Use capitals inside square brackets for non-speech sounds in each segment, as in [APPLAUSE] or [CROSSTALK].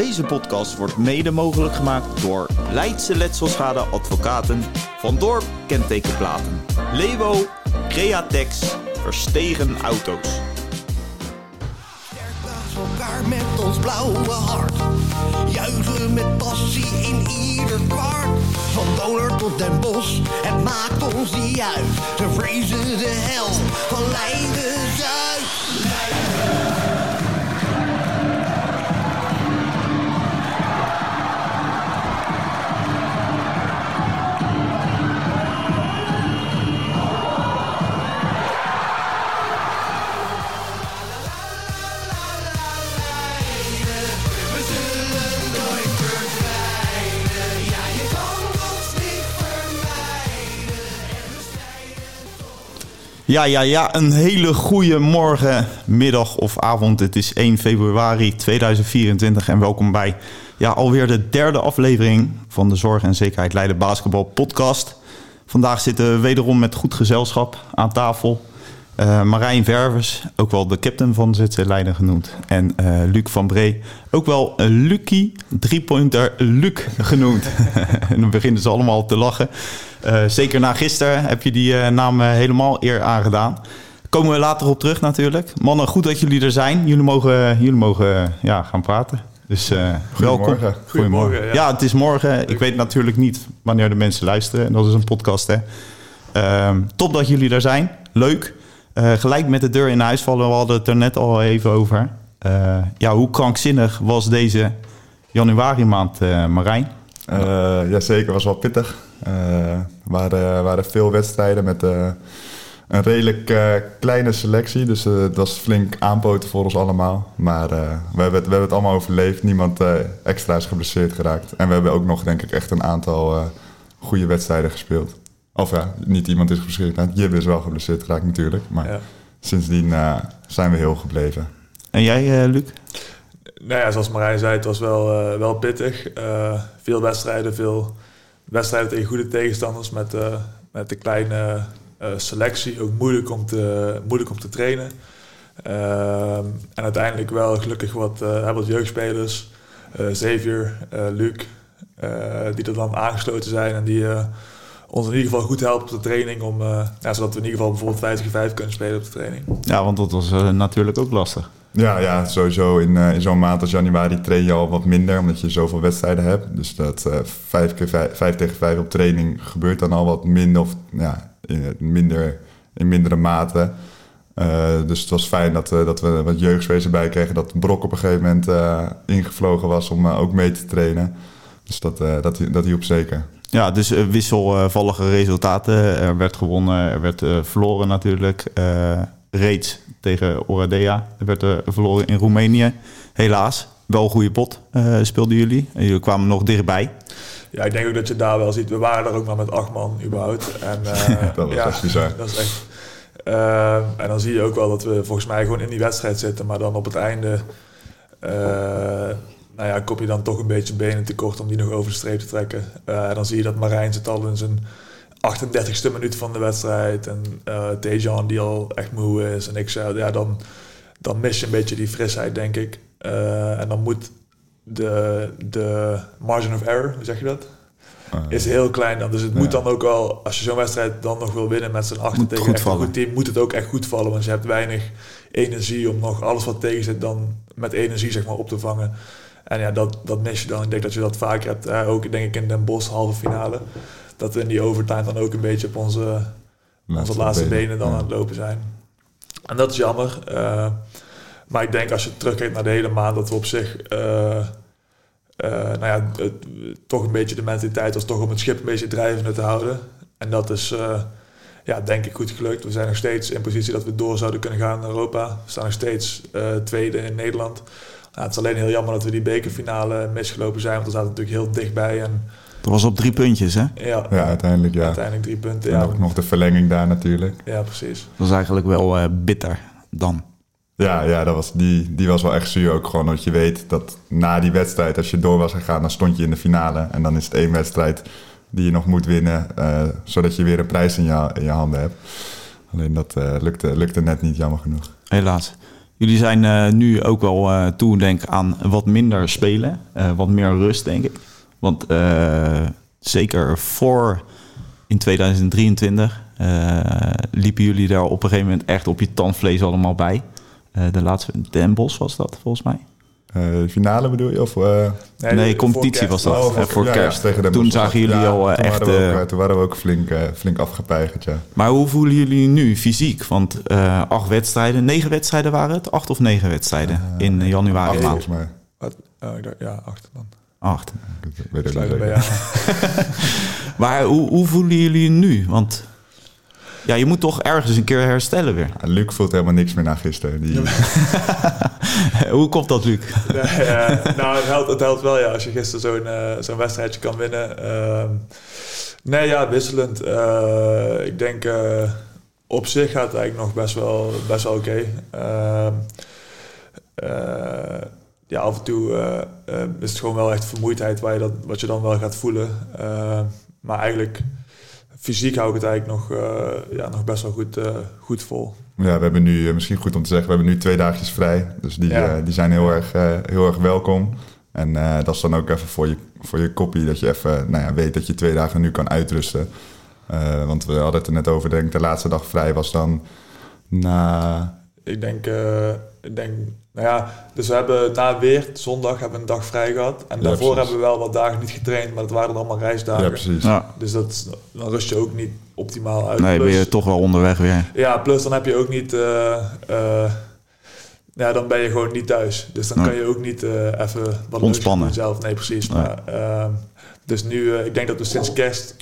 Deze podcast wordt mede mogelijk gemaakt door Leidse Letselschade Advocaten, Van Dorp Kentekenplaten, Lewo, Createx, Verstegen Auto's. Naast elkaar met ons blauwe hart. Juichen met passie in ieder kwart. Van Doner tot Den Bosch, het maakt ons niet uit. Ze vrezen de hel van Leiden Ja, ja, ja, een hele goede morgen, middag of avond. Het is 1 februari 2024 en welkom bij ja, alweer de derde aflevering van de Zorg en Zekerheid Leiden Basketbal Podcast. Vandaag zitten we wederom met goed gezelschap aan tafel. Eh, Marijn Ververs, ook wel de captain van ZC Leiden genoemd. En eh, Luc van Bree, ook wel uh, Lucky, driepointer Luc genoemd. [LAUGHS] en dan beginnen ze allemaal te lachen. Eh, zeker na gisteren heb je die eh, naam eh, helemaal eer aangedaan. Komen we later op terug natuurlijk. Mannen, goed dat jullie er zijn. Jullie mogen, jullie mogen ja, gaan praten. Dus eh, welkom. Goedemorgen. Goedemorgen, Ja. ja. het is morgen. Ik weet natuurlijk niet wanneer de mensen luisteren. En dat is een podcast, hè. Ehm, top dat jullie er zijn. Leuk. Gelijk met de deur in huis vallen. We hadden het er net al even over. Ja, hoe krankzinnig was deze januari maand, Marijn? Jazeker, was wel pittig. Eh, Er waren, waren veel wedstrijden met eh, een redelijk eh, kleine selectie. Dus eh, het was flink aanpoten voor ons allemaal. Maar eh, we, hebben het, we hebben het allemaal overleefd. Niemand eh, extra is geblesseerd geraakt. En we hebben ook nog, denk ik, echt een aantal eh, goede wedstrijden gespeeld. Of ja, niet iemand is geblesseerd geraakt. Jib is wel geblesseerd geraakt natuurlijk. Maar Ja. sindsdien eh, zijn we heel gebleven. En jij, eh, Luc? Nou ja, zoals Marijn zei, het was wel, eh, wel pittig. Eh, veel wedstrijden, veel wedstrijden tegen goede tegenstanders met, eh, met een kleine eh, selectie. Ook moeilijk om te, moeilijk om te trainen. Ehm, en uiteindelijk wel gelukkig wat, uh, wat jeugdspelers. eh Xavier, eh, Luc, eh, die er dan aangesloten zijn en die eh, ons in ieder geval goed helpen op de training. Om, eh, zodat we in ieder geval bijvoorbeeld 50 5 kunnen spelen op de training. Ja, want dat was eh, natuurlijk ook lastig. Ja, ja sowieso. In, eh, in zo'n maand als januari train je al wat minder, omdat je zoveel wedstrijden hebt. Dus dat eh, vijf, keer vijf, vijf tegen vijf op training gebeurt dan al wat minder, of ja, in, minder, in mindere mate. Eh, dus het was fijn dat, dat we wat jeugdspelers erbij kregen. Dat Brok op een gegeven moment ingevlogen was om ook mee te trainen. Dus dat, dat, dat hielp zeker. Ja, dus wisselvallige resultaten. Er werd gewonnen, er werd verloren natuurlijk. Reeds tegen Oradea. Er werd eh, verloren in Roemenië. Helaas. Wel een goede pot eh, speelden jullie. En jullie kwamen nog dichtbij. Ja, ik denk ook dat je daar wel ziet. We waren er ook maar met acht man überhaupt. En, eh, [LAUGHS] Dat was ja, echt bizar. Dat is echt. en dan zie je ook wel dat we volgens mij gewoon in die wedstrijd zitten, maar dan op het einde. nou ja, kop je dan toch een beetje benen tekort om die nog over de streep te trekken. En dan zie je dat Marijn zit al in zijn 38ste minuut van de wedstrijd. En eh Tejan die al echt moe is. En ik zei, ja, dan, dan mis je een beetje die frisheid, denk ik. Eh, en dan moet de, de margin of error, hoe zeg je dat? Eh, is heel klein dan. Dus het moet dan ook wel, als je zo'n wedstrijd dan nog wil winnen met z'n achter tegen een goed team, moet het ook echt goed vallen. Want je hebt weinig energie om nog alles wat tegen zit dan met energie zeg maar op te vangen. En ja, dat, dat mis je dan. Ik denk dat je dat vaker hebt. hè, ook denk ik in Den Bosch halve finale. Dat we in die overtime dan ook een beetje op onze, onze laatste benen, dan Ja. aan het lopen zijn. En dat is jammer. Eh, maar ik denk als je terugkijkt naar de hele maand, dat we op zich, eh, eh, nou ja, het- toch een beetje de mentaliteit was toch om het schip een beetje drijvende te houden. En dat is, ja, denk ik goed gelukt. We zijn nog steeds in positie dat we door zouden kunnen gaan naar Europa. We staan nog steeds tweede in Nederland. Nou, het is alleen heel jammer dat we die bekerfinale misgelopen zijn, want we zaten natuurlijk heel dichtbij. En Dat was op drie puntjes, hè? ja, Ja, uiteindelijk ja. uiteindelijk drie punten. En Ja, ook nog de verlenging daar natuurlijk. ja precies. Dat was eigenlijk wel eh, bitter dan. Ja, ja dat was, die, die was wel echt zuur ook gewoon. Want je weet dat na die wedstrijd, als je door was gegaan, dan stond je in de finale. En dan is het één wedstrijd die je nog moet winnen, eh, zodat je weer een prijs in je, in je handen hebt. Alleen dat eh, lukte, lukte net niet, jammer genoeg. Helaas. Jullie zijn eh, nu ook wel eh, toe, denk ik, aan wat minder spelen. Eh, wat meer rust, denk ik. Want eh, zeker voor in 2023 eh, liepen jullie daar op een gegeven moment echt op je tandvlees allemaal bij. Eh, de laatste, Den Bosch was dat volgens mij. Eh, de finale bedoel je? Of, eh, Nee, de- competitie was dat. oh, eh, voor ja, ja, kerst. tegen Toen zagen jullie Ja, al toen echt... Waren we ook, toen waren we ook flink, eh, flink afgepeigerd, ja. maar hoe voelen jullie nu fysiek? Want eh, acht wedstrijden, negen wedstrijden waren het? Acht of negen wedstrijden in januari Acht, maand? volgens mij. Wat? Oh, dacht, ja, achter dan. Acht. Ik weet het niet. [LAUGHS] Maar hoe, hoe voelen jullie nu? Want ja, je moet toch ergens een keer herstellen weer. Ja, Luc voelt helemaal niks meer na gisteren. Die, [LAUGHS] hoe komt dat, Luc? Nee, nou, het helpt, het helpt wel ja, als je gisteren zo'n eh, zo'n wedstrijdje kan winnen. Ehm, nee, ja, wisselend. Eh, ik denk eh, op zich gaat het eigenlijk nog best wel, best wel oké. Ehm, eh, ja, af en toe eh, eh, is het gewoon wel echt vermoeidheid waar je dat, wat je dan wel gaat voelen. Ehm, maar eigenlijk fysiek hou ik het eigenlijk nog, eh, ja, nog best wel goed, eh, goed vol. ja, we hebben nu, eh, misschien goed om te zeggen, we hebben nu twee dagjes vrij. Dus die, Ja. eh, die zijn heel erg, eh, heel erg welkom. En eh, dat is dan ook even voor je, voor je koppie, dat je even nou ja, weet dat je twee dagen nu kan uitrusten. Eh, want we hadden het er net over, denk ik, de laatste dag vrij was dan na... Ik denk, eh, ik denk, nou ja, dus we hebben na weer zondag hebben we een dag vrij gehad. En Ja, daarvoor precies. hebben we wel wat dagen niet getraind, maar dat waren allemaal reisdagen. Ja, precies. Ja. Dus dat, dan rust je ook niet optimaal uit. Nee, ben Plus- je toch wel onderweg weer. Ja, plus dan heb je ook niet, eh, eh, ja, dan ben je gewoon niet thuis. Dus dan Nee. kan je ook niet eh, even wat Ontspannen. doen zelf. Nee, precies. Nee. Maar, ehm, dus nu, eh, ik denk dat we sinds kerst,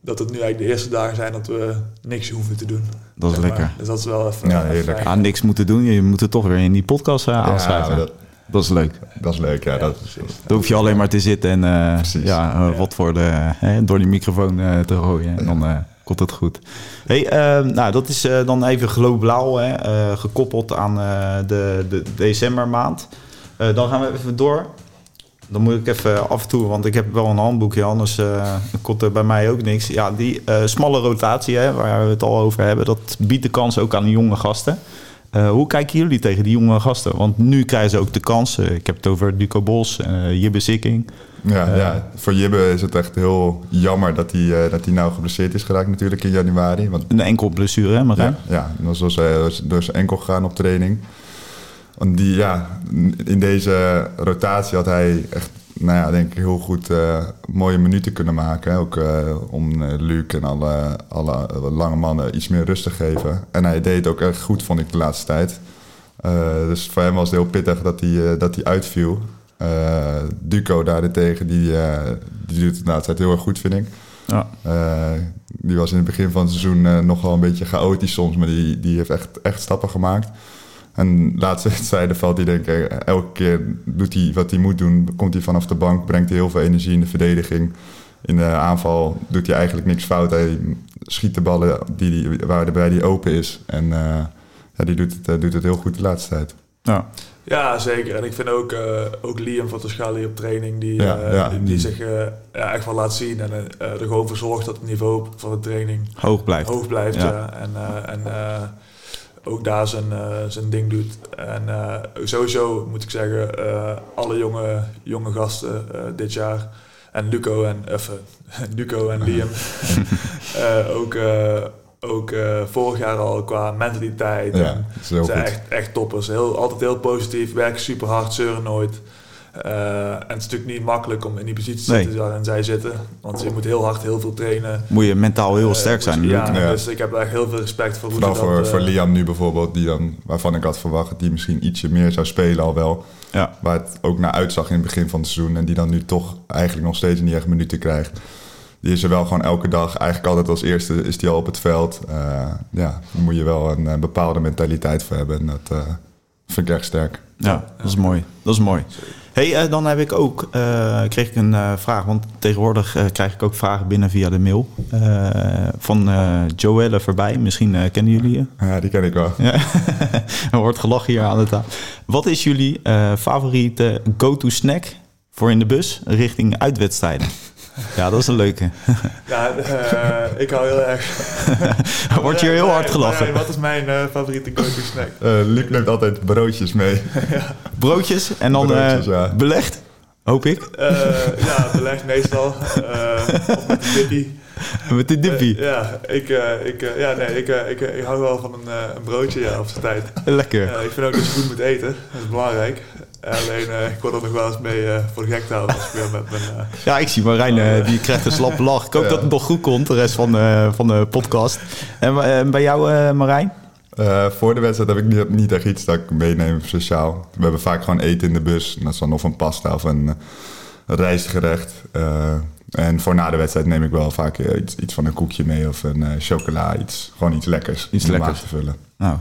dat het nu eigenlijk de eerste dagen zijn dat we niks hoeven te doen. Dat is maar. lekker. Dus dat is wel even, Ja, even heerlijk. fijn. Ja, niks moeten doen. Je moet het toch weer in die podcast eh, Ja, aanschuiven. maar dat... dat, is leuk. dat is leuk, ja. Dat, precies. Dan hoef je alleen maar te zitten en eh, Precies. ja, eh, wat voor de, hè, door die microfoon eh, te gooien. En dan eh, komt het goed. Hey, eh, nou, dat is eh, dan even globaal hè, eh, gekoppeld aan eh, de, de decembermaand. Eh, dan gaan we even door. Dan moet ik even af en toe, want ik heb wel een handboekje, anders eh, komt er bij mij ook niks. Ja, die eh, smalle rotatie, hè, waar we het al over hebben, dat biedt de kans ook aan jonge gasten. Eh, hoe kijken jullie tegen die jonge gasten? Want nu krijgen ze ook de kans. ik heb het over Duco Bos, Jibbe Sikking. Ja, ja, voor Jibbe is het echt heel jammer dat hij, dat hij nou geblesseerd is geraakt natuurlijk in januari. Want Een enkel blessure, hè Marijn? ja, ja dat was door zijn enkel gegaan op training. Want die, ja, in deze rotatie had hij echt, nou ja, denk ik heel goed eh, mooie minuten kunnen maken. Ook eh, om eh, Luc en alle, alle lange mannen iets meer rust te geven. En hij deed het ook echt goed, vond ik, de laatste tijd. Dus voor hem was het heel pittig dat hij, dat hij uitviel. Duco daarentegen, die, die doet het de laatste tijd heel erg goed, vind ik. Ja. Die was in het begin van het seizoen eh, nogal een beetje chaotisch soms, maar die, die heeft echt, echt stappen gemaakt. En laatste [LAUGHS] wedstrijden valt hij denk ik, elke keer doet hij wat hij moet doen. Komt hij vanaf de bank, brengt hij heel veel energie in de verdediging. In de aanval doet hij eigenlijk niks fout. Hij schiet de ballen die, die, waarbij hij open is. En eh, ja, die doet het, eh, doet het heel goed de laatste tijd. Ja. Ja, zeker. En ik vind ook, eh, ook Liam van Toscali op training, die, Ja, ja, die, die- zich eh, ja, echt wel laat zien en eh, er gewoon voor zorgt dat het niveau van de training Hoog blijft. hoog blijft. Ja. Ja. En, eh, en eh, ook daar zijn, eh, zijn ding doet. En eh, sowieso moet ik zeggen, eh, alle jonge, jonge gasten dit jaar. En Luco en, even [LAUGHS] Luco en Liam. [LAUGHS] Ook ook vorig jaar al qua mentaliteit. Ja, en zijn goed. echt, echt toppers. Heel, altijd heel positief, werken super hard, zeuren nooit. Eh, en het is natuurlijk niet makkelijk om in die positie te zitten waarin zij zitten. Want je moet heel hard heel veel trainen. Moet je mentaal heel Eh, sterk zijn. Ja. Ja. dus ik heb echt heel veel respect voor hoe Vooral ze dat... voor, eh, voor Liam nu bijvoorbeeld, die dan, waarvan ik had verwacht dat hij misschien ietsje meer zou spelen al wel. Ja. Waar het ook naar uitzag in het begin van het seizoen. En die dan nu toch eigenlijk nog steeds niet echt minuten krijgt. Die is er wel gewoon elke dag. Eigenlijk altijd als eerste is die al op het veld. Eh, ja, daar moet je wel een, bepaalde mentaliteit voor hebben. En dat eh, vind ik echt sterk. Ja, dat is mooi. Dat is mooi. Hey, eh, dan heb ik ook, eh, kreeg ik een eh, vraag, want tegenwoordig krijg ik ook vragen binnen via de mail. van Joelle voorbij, misschien kennen jullie je. Ja, die ken ik wel. [LAUGHS] Er wordt gelachen hier aan de tafel. Wat is jullie favoriete go-to snack voor in de bus richting uitwedstrijden? Ja, dat is een leuke. Ja, eh, ik hou heel erg... [LAUGHS] Wordt hier heel hard gelachen. nee, wat is mijn eh, favoriete go-to snack? Eh Luc neemt altijd broodjes mee. [LAUGHS] Broodjes en dan Broodjes, eh, ja. belegd, hoop ik. Eh, ja, belegd meestal. eh of met een dippy. Met de dippie. Ja, ik, eh, ik, eh, ja, nee, ik, ik, ik hou wel van een, eh, een broodje ja, op zijn tijd. Lekker. Eh, ik vind ook dat je goed moet eten. Dat is belangrijk. Alleen, eh, ik word er nog wel eens mee eh, voor de gek te houden als ik weer met mijn... eh, Ja, ik zie Marijn, eh, die krijgt een slappe lach. Ik hoop Ja. dat het nog goed komt, de rest van, eh, van de podcast. En bij jou, eh, Marijn? Eh, voor de wedstrijd heb ik niet, niet echt iets dat ik meeneem speciaal. We hebben vaak gewoon eten in de bus. En dat is dan of een pasta of een, rijstgerecht. Eh, en voor na de wedstrijd neem ik wel vaak iets, iets van een koekje mee of een eh, chocola. Iets, gewoon iets lekkers. Iets om lekkers. te vullen. Nou,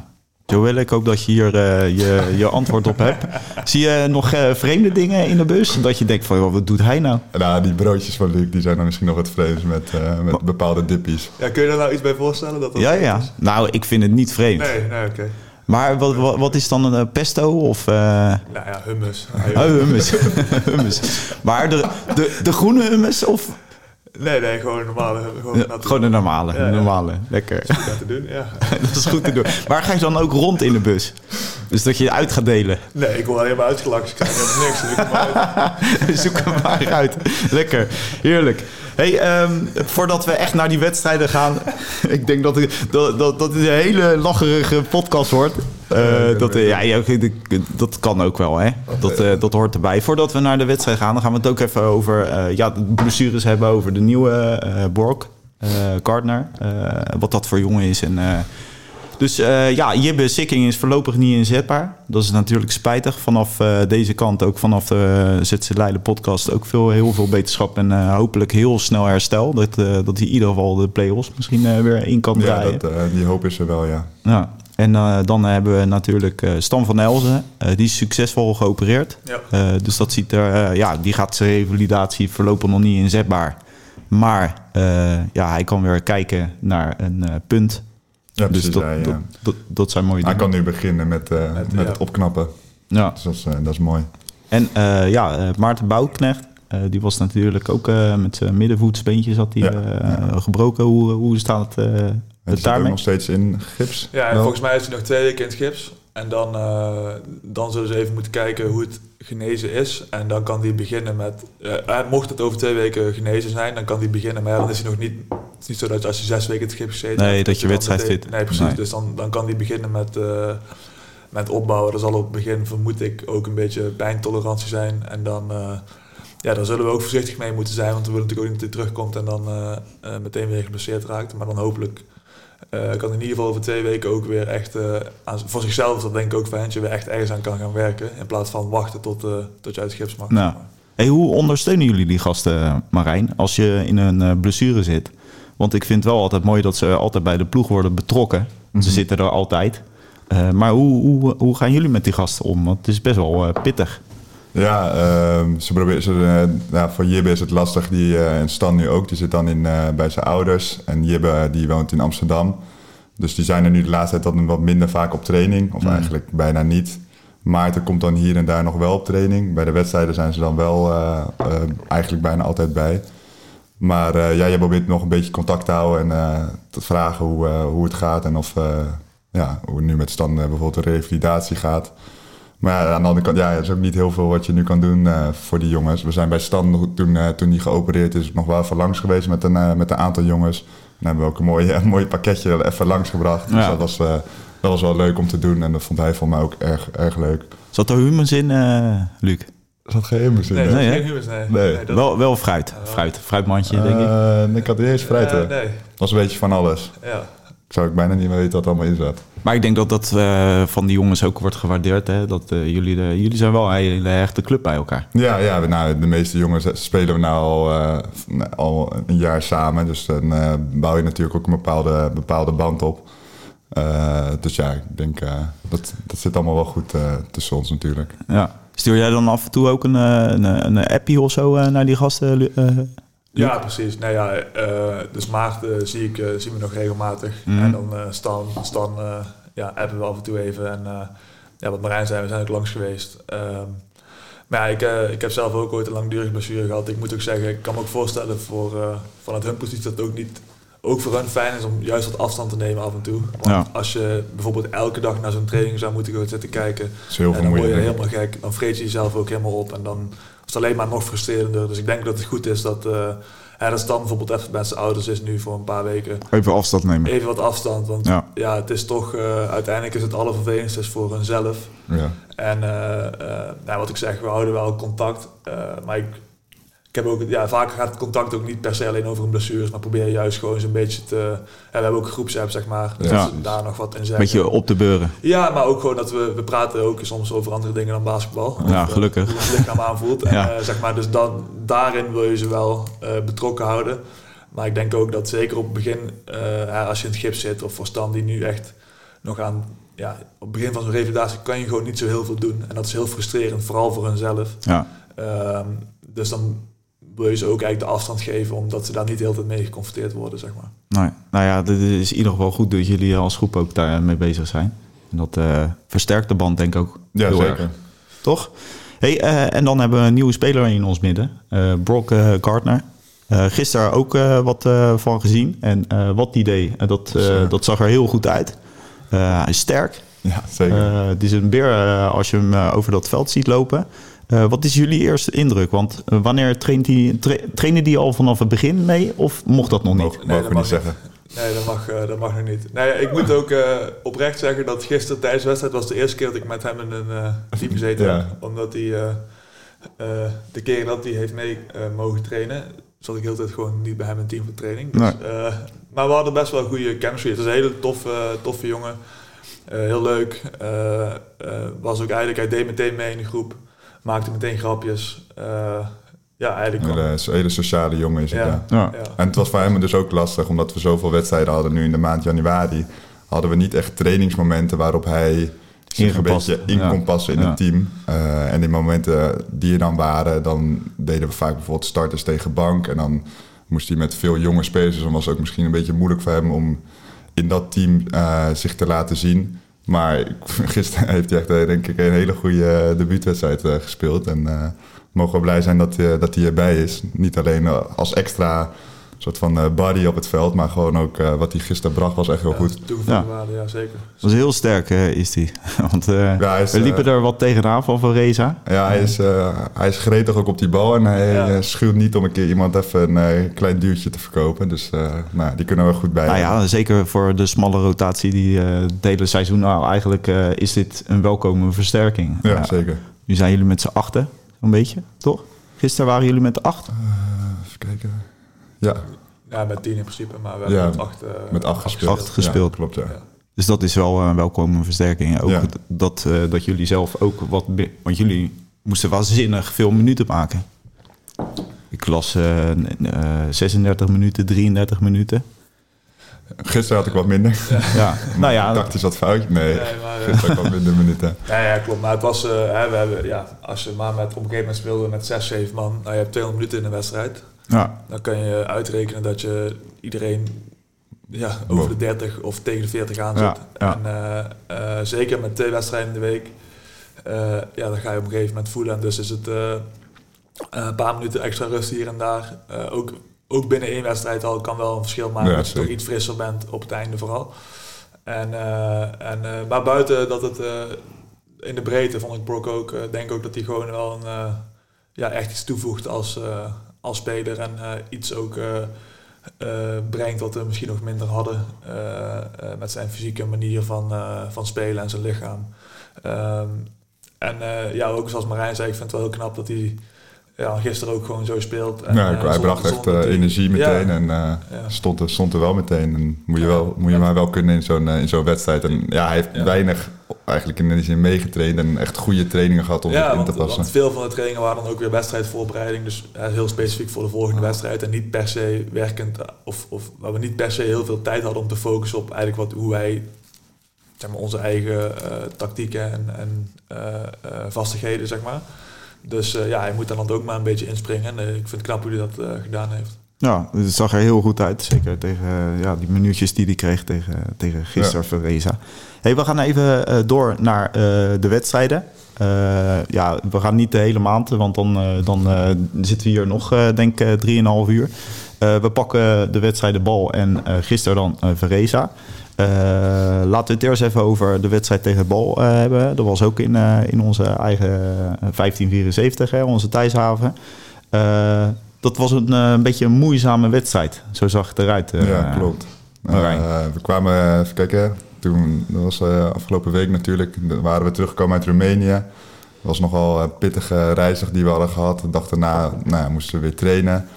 Joël, ik hoop dat je hier eh, je, je antwoord op hebt. Zie je nog eh, vreemde dingen in de bus? Dat je denkt van, wat doet hij nou? Nou, die broodjes van Luc die zijn dan misschien nog het vreemdst met, eh, met bepaalde dippies. ja, kun je daar nou iets bij voorstellen? Dat dat Ja, ja. is? Nou, ik vind het niet vreemd. Nee, nee, oké. Maar wat, wat, wat is dan een pesto of... eh, Nou ja, hummus. Oh, hummus. [LAUGHS] hummus. Maar de, de, de groene hummus of Nee, nee, gewoon normale. Gewoon, Ja, gewoon de normale? Ja, ja. de normale. Lekker. Goed aan te doen, ja. [LAUGHS] dat is goed te doen. Maar ga je dan ook rond in de bus? Dus dat je het uit gaat delen? Nee, ik word alleen maar uitgelachen. dus Ik helemaal niks. Dus [LAUGHS] uit. Zoek hem maar uit. Lekker. Heerlijk. Hey, ehm, voordat we echt naar die wedstrijden gaan. [LAUGHS] ik denk dat, het- dat, dat, dat het een hele lacherige podcast wordt. Eh, dat, eh, ja, ja, dat kan ook wel, hè? Dat, eh, dat hoort erbij. Voordat we naar de wedstrijd gaan, dan gaan we het ook even over eh, ja, de blessures hebben. Over de nieuwe eh Borg, eh Gardner. eh, wat dat voor jongen is. En, eh, dus eh, ja, Jibbe Sikking is voorlopig niet inzetbaar. Dat is natuurlijk spijtig. Vanaf eh, deze kant, ook vanaf de ZC Leiden podcast, ook veel, heel veel beterschap. En eh, hopelijk heel snel herstel. Dat, eh, dat hij in ieder geval de play-offs misschien eh, weer in kan Ja, draaien. dat, eh, die hoop is er wel, ja. Ja. En eh, dan hebben we natuurlijk eh, Stan van Elzen. Eh, die is succesvol geopereerd. Ja. Eh, dus dat ziet er, ja, die gaat zijn revalidatie voorlopig nog niet inzetbaar. Maar eh, ja, hij kan weer kijken naar een eh, punt. Ja, dus precies. dat, ja, ja. dat, dat, dat zijn mooie Hij dingen. kan nu beginnen met, eh, Met, met ja. het opknappen. Ja. Dus dat is, eh, dat is mooi. En eh, ja, eh, Maarten Bouwknecht, eh, die was natuurlijk ook eh, met zijn middenvoetsbeentje zat hij Ja, eh, gebroken. Hoe, hoe staat het, zit ook daarmee? nog steeds in gips. Ja, en wel. volgens mij is hij nog twee weken in het gips. En dan, eh, dan zullen ze even moeten kijken hoe het genezen is. En dan kan hij beginnen met... eh, eh, mocht het over twee weken genezen zijn, dan kan hij beginnen. Maar ja, dan is hij nog niet... Het is niet zo dat als je zes weken in het gips gezeten Nee, hebt, dat je wedstrijd fit. Nee, precies. Nee. Dus dan, dan kan hij beginnen met, eh, met opbouwen. Er zal op het begin, vermoed ik, ook een beetje pijntolerantie zijn. En dan... eh, ja, daar zullen we ook voorzichtig mee moeten zijn. Want we willen natuurlijk ook niet dat hij terugkomt en dan meteen weer geblesseerd raakt. Maar dan hopelijk eh, kan in ieder geval over twee weken ook weer echt eh, aan, voor zichzelf, is dat denk ik ook fijn, dat je weer echt ergens aan kan gaan werken. In plaats van wachten tot, eh, tot je uit het gips mag. Nou. Hey, hoe ondersteunen jullie die gasten, Marijn, als je in een eh, blessure zit? Want ik vind wel altijd mooi dat ze altijd bij de ploeg worden betrokken. Mhm. Ze zitten er altijd. Eh, maar hoe, hoe, hoe gaan jullie met die gasten om? Want het is best wel eh, pittig. Ja, ehm, ze proberen, ze, eh, ja, voor Jibbe is het lastig. Die, eh, en Stan nu ook. Die zit dan in, eh, bij zijn ouders. En Jibbe die woont in Amsterdam. Dus die zijn er nu de laatste tijd dan wat minder vaak op training. Of Mm. eigenlijk bijna niet. Maarten komt dan hier en daar nog wel op training. Bij de wedstrijden zijn ze dan wel eigenlijk bijna altijd bij. Maar ja, je probeert nog een beetje contact te houden en te vragen hoe, hoe het gaat. En of ja, hoe het nu met Stan bijvoorbeeld de revalidatie gaat. Maar ja, aan de andere kant, ja, er is ook niet heel veel wat je nu kan doen eh, voor die jongens. We zijn bij Stan toen, eh, toen hij geopereerd is nog wel even langs geweest met een, eh, met een aantal jongens. En hebben we ook een mooi, een mooi pakketje even langs gebracht. Dus dat was, eh, dat was wel leuk om te doen en dat vond hij voor mij ook erg, erg leuk. Zat er humus in, eh Luc? Er zat geen hummus in. Nee, geen nee. Nee. dat- Wel, wel fruit. fruit. Fruitmandje, denk ik. Eh, ik had niet eens fruit. Hè. nee, Dat was een beetje van alles. ja. Ik zou ook bijna niet meer weten wat er allemaal in zat. Maar ik denk dat dat eh, van die jongens ook wordt gewaardeerd. Hè? Dat, eh, jullie, de, jullie zijn wel een hele hechte club bij elkaar. Ja, ja nou, de meeste jongens spelen we nou al, eh, al een jaar samen. Dus dan eh, bouw je natuurlijk ook een bepaalde, bepaalde band op. Eh, dus ja, ik denk eh, dat, dat zit allemaal wel goed eh, tussen ons natuurlijk. Ja. Stuur jij dan af en toe ook een, eh, een, een appie of zo eh, naar die gasten? Ja, precies. Nou ja, eh, dus Maarten zie ik, eh, zien we nog regelmatig. Mhm. En dan eh, Stan, Stan ja, appen we af en toe even. En ja, wat Marijn zei, we zijn ook langs geweest. Ehm, Maar ja, ik, ik heb zelf ook ooit een langdurige blessure gehad. Ik moet ook zeggen, ik kan me ook voorstellen voor, vanuit hun positie dat het ook niet ook voor hun fijn is om juist wat afstand te nemen af en toe. Want Ja. als je bijvoorbeeld elke dag naar zo'n training zou moeten gaan zitten kijken, is heel en dan word je helemaal gek. Dan vreet je jezelf ook helemaal op en dan is alleen maar nog frustrerender. Dus ik denk dat het goed is dat uh, er dan bijvoorbeeld even met zijn ouders is nu voor een paar weken. Even afstand nemen. Even wat afstand, want Ja. ja, het is toch, eh, uiteindelijk is het allervervelendste voor hunzelf. Ja. En eh, eh, nou, wat ik zeg, we houden wel contact. eh, maar ik, ik heb ook, ja, vaak gaat het contact ook niet per se alleen over een blessures, maar probeer je juist gewoon zo'n beetje te. Ja, we hebben ook een groepsapp, zeg maar. Dus Ja. dat ze daar nog wat in zeggen. Beetje op te beuren. Ja, maar ook gewoon dat we, we praten ook soms over andere dingen dan basketbal. Ja, Of, eh, gelukkig. Hoe ons lichaam aanvoelt. En, Ja. eh, zeg maar, dus dan, daarin wil je ze wel eh, betrokken houden. Maar ik denk ook dat zeker op het begin, als je in het gips zit of voor Stan die nu echt nog aan, ja, op het begin van zo'n revalidatie kan je gewoon niet zo heel veel doen. En dat is heel frustrerend, vooral voor hunzelf. Ja. Ehm, dus dan wil je ze ook eigenlijk de afstand geven, omdat ze daar niet de hele tijd mee geconfronteerd worden, zeg maar. Nou, nou ja, het is in ieder geval goed dat jullie als groep ook daarmee bezig zijn. En dat eh, versterkt de band denk ik ook Ja, heel zeker. erg. Toch? Hey, eh, en dan hebben we een nieuwe speler in ons midden. eh Brock Gardner. Eh gisteren ook eh, wat eh, van gezien. En eh, wat die deed, dat, eh, dat zag er heel goed uit. Eh, hij is sterk. Ja, zeker. Eh, het is een beer als je hem over dat veld ziet lopen. Eh, wat is jullie eerste indruk? Want eh, wanneer traint hij, tra trainen die al vanaf het begin mee? Of mocht dat nog niet? Mogen, Nee, mogen dat niet mag zeggen. Nee, dat mag, eh, dat mag nog niet. Nee, ik moet ook eh, oprecht zeggen dat gisteren tijdens de wedstrijd was de eerste keer dat ik met hem in een eh, team gezeten Ja. heb. Omdat hij eh, eh, de keer dat hij heeft mee mogen trainen, zat ik heel de tijd gewoon niet bij hem in team voor training. Dus, Nee. eh, maar we hadden best wel goede chemistry. Het is een hele toffe, toffe jongen. Eh, heel leuk. Eh, eh, was ook eigenlijk, hij deed meteen mee in de groep. Maakte meteen grapjes. Eh, ja, eigenlijk Een hele, sociale jongen is het, ja. ja. En het was voor hem dus ook lastig, omdat we zoveel wedstrijden hadden nu in de maand januari. Hadden we niet echt trainingsmomenten waarop hij zich Ingepast, een beetje in ja. kon passen in Ja. het team. Eh, en die momenten die er dan waren, dan deden we vaak bijvoorbeeld starters tegen bank. En dan moest hij met veel jonge spelers, dus dan was het ook misschien een beetje moeilijk voor hem om in dat team eh, zich te laten zien. Maar [LAUGHS] gisteren heeft hij echt, eh, denk ik, een hele goede eh, debuutwedstrijd eh, gespeeld. En mogen we blij zijn dat, hij- dat hij erbij is. Niet alleen als extra soort van eh, body op het veld, maar gewoon ook eh, wat hij gisteren bracht was echt heel Ja, goed. Toegevoegde Ja. waarde, ja zeker. Dat is heel sterk, is hij. [LAUGHS] Want eh, Ja, hij is, we liepen er wat tegenaan van van Reza. Ja, hij is, eh, hij is gretig ook op die bal en hij Ja. schuwt niet om een keer iemand even een klein duwtje te verkopen. Dus eh, nou, die kunnen we goed bij. Nou ja, zeker voor de smalle rotatie die eh het hele seizoen. Nou, eigenlijk eh, is dit een welkome versterking. ja, Ja, zeker. Nu zijn jullie met z'n achten, zo'n beetje, toch? Gisteren waren jullie met de acht. Even kijken. Ja, Ja, met tien in principe, maar we hebben Ja, met acht, eh, met acht gespeeld. Acht gespeeld. Ja, klopt, ja. Ja. Dus dat is wel een welkome versterking. Ook dat, eh, dat jullie zelf ook wat... Want jullie moesten waanzinnig veel minuten maken. Ik las eh, eh, 36 minuten, 33 minuten. Gisteren had ik wat minder. Ja, [LAUGHS] nou ja, Tactisch wat foutje. Nee, Nee, maar, eh, gisteren had ik wat minder minuten. [LAUGHS] Ja, ja, klopt. Maar het was, eh, hè, we hebben, ja, als je maar met, op een gegeven moment speelde met 6, 7 man, nou, je hebt 200 minuten in een wedstrijd, ja, dan kan je uitrekenen dat je iedereen ja, over de 30 of tegen de 40 aan zit. Ja, ja. En eh, eh, zeker met twee wedstrijden in de week, eh, ja, dan ga je op een gegeven moment voelen. En dus is het een paar minuten extra rust hier en daar. Ook, ook binnen één wedstrijd al kan wel een verschil maken. Ja, dat je toch iets frisser bent op het einde vooral. En, en, maar buiten dat het in de breedte vond ik Brock ook, denk ook dat hij gewoon wel een, ja, echt iets toevoegt als, als speler en eh, iets ook eh, eh, brengt wat we misschien nog minder hadden met zijn fysieke manier van, van spelen en zijn lichaam. Ehm, en ja, ook zoals Marijn zei, ik vind het wel heel knap dat hij ja, gisteren ook gewoon zo speelt. En, eh, hij bracht echt eh, energie meteen Ja. en eh, Ja. stond, er, stond er wel meteen. En moet je, wel, moet je maar wel kunnen in zo'n in zo'n wedstrijd. En ja, hij heeft weinig eigenlijk in die zin meegetraind en echt goede trainingen gehad om ja, in want, te passen. want veel van de trainingen waren dan ook weer wedstrijdvoorbereiding. Dus heel specifiek voor de volgende wedstrijd. En niet per se werkend, of, of waar we niet per se heel veel tijd hadden om te focussen op eigenlijk wat, hoe wij zeg maar, onze eigen tactieken en, en vastigheden, zeg maar. Dus eh, ja, hij moet daar dan ook maar een beetje inspringen. En eh, ik vind het knap hoe hij dat eh, gedaan heeft. ja, het zag er heel goed uit. Zeker tegen ja, die minuutjes die hij kreeg tegen, tegen gisteren Reza. Hey, we gaan even eh, door naar eh, de wedstrijden. Eh, ja, we gaan niet de hele maand, want dan, eh, dan eh, zitten we hier nog, eh, denk ik, 3,5 uur. Eh, we pakken de wedstrijden Bal en eh, gisteren dan eh Vereza. Eh, laten we het eerst even over de wedstrijd tegen Bal eh, hebben. Dat was ook in, eh, in onze eigen eh, 1574, hè, onze thuishaven. Dat was een, een beetje een moeizame wedstrijd. Zo zag het eruit. ja, klopt. We kwamen, even kijken, toen, dat was afgelopen week natuurlijk, waren we teruggekomen uit Roemenië. Het was nogal een pittige reizig die we hadden gehad. De dag daarna nou, moesten we weer trainen.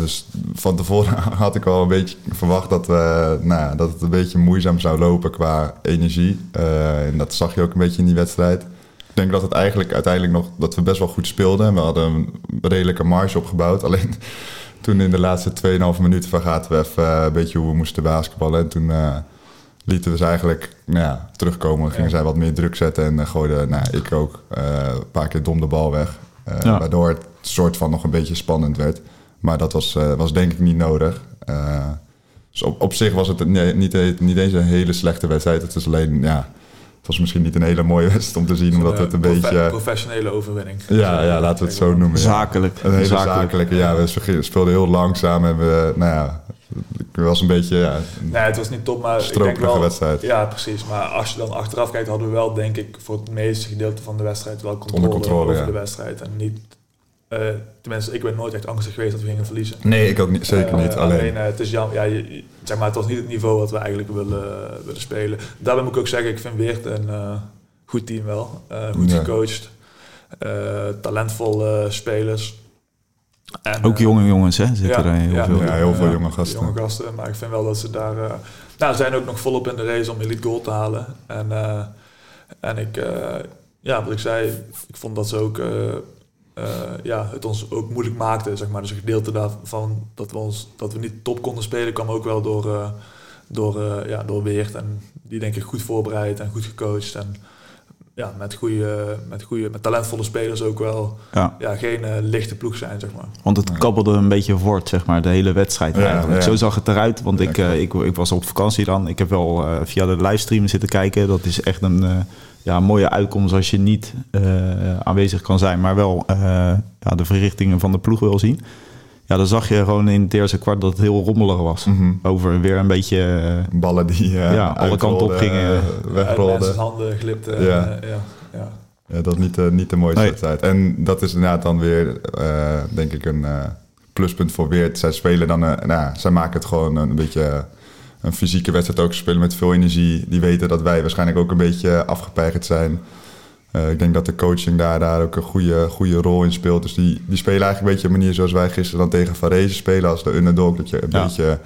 Dus van tevoren [LAUGHS] had ik al een beetje verwacht dat, we, nou, ja, dat het een beetje moeizaam zou lopen qua energie. Eh, en dat zag je ook een beetje in die wedstrijd. Ik denk dat het eigenlijk uiteindelijk nog dat we best wel goed speelden. We hadden een redelijke marge opgebouwd. [LAUGHS] Alleen toen in de laatste 2,5 minuten vergaten we even een beetje hoe we moesten basketballen. En toen lieten we ze eigenlijk nou ja, terugkomen. Gingen zij wat meer druk zetten en uh, gooide nou, ik ook een paar keer dom de bal weg. Ja. Waardoor het soort van nog een beetje spannend werd. Maar dat was, eh, was denk ik niet nodig. Eh, dus op, op zich was het nee, niet, niet eens een hele slechte wedstrijd. Het is alleen, ja, het was misschien niet een hele mooie [LAUGHS] wedstrijd om te zien. Omdat het een profe- beetje... Professionele overwinning. Ja, ja, laten we het zo noemen. ja. Zakelijk. Een hele Zakelijk. zakelijke, ja. We spe- speelden heel langzaam en we, nou ja, ik was een beetje, ja, Nee, het was niet top, maar ik denk wel... wedstrijd. Ja, precies. Maar als je dan achteraf kijkt, hadden we wel, denk ik, voor het meeste gedeelte van de wedstrijd wel controle, over ja. de wedstrijd. En niet... eh, tenminste, ik ben nooit echt angstig geweest dat we gingen verliezen. Nee, ik ook niet, zeker Eh, niet. Alleen, eh, het is jammer, ja, je- zeg maar, het was niet het niveau wat we eigenlijk willen, willen spelen. Daarbij moet ik ook zeggen, ik vind Weert een eh, goed team wel. Eh, goed Ja. gecoacht. eh, talentvolle spelers. En, Ook eh, jonge jongens, hè? Zitten er heel ja, veel. Ja, heel veel ja, jonge gasten. Jonge gasten, maar ik vind wel dat ze daar... eh nou, ze zijn ook nog volop in de race om elite goal te halen. En, eh, en ik, eh, ja, wat ik zei, ik vond dat ze ook... eh, ja, het ons ook moeilijk maakte, zeg maar. Dus een gedeelte daarvan dat we, ons, dat we niet top konden spelen, kwam ook wel door, eh, door, eh, ja, door Weert. En die denk ik goed voorbereid en goed gecoacht. En ja, met, goede, met, goede, met talentvolle spelers ook wel. Ja. Ja, geen eh, lichte ploeg zijn, zeg maar. Want het kabbelde een beetje voort, zeg maar, de hele wedstrijd Ja, eigenlijk. ja. Zo zag het eruit, want Ja, ik, eh, ik, ik was op vakantie dan. Ik heb wel eh, via de livestream zitten kijken. Dat is echt een eh, ja, mooie uitkomst als je niet eh, aanwezig kan zijn, maar wel eh, ja, de verrichtingen van de ploeg wil zien. Ja, dan zag je gewoon in het eerste kwart dat het heel rommelig was. Mhm. Over weer een beetje... eh, ballen die eh, Ja, alle kanten op gingen. eh, Uit wegrolden. handen glipten. Ja. en, ja, ja. Ja, dat is niet, niet de mooiste Nee. wedstrijd. En dat is inderdaad dan weer, eh, denk ik, een eh, pluspunt voor Weert. Zij spelen dan, eh, nou, zij maken het gewoon een beetje een fysieke wedstrijd ook. Ze spelen met veel energie. Die weten dat wij waarschijnlijk ook een beetje afgepeigerd zijn. Eh, ik denk dat de coaching daar, daar ook een goede, goede rol in speelt. Dus die, die spelen eigenlijk een beetje de manier zoals wij gisteren dan tegen Varese spelen als de underdog. Dat je een Ja. beetje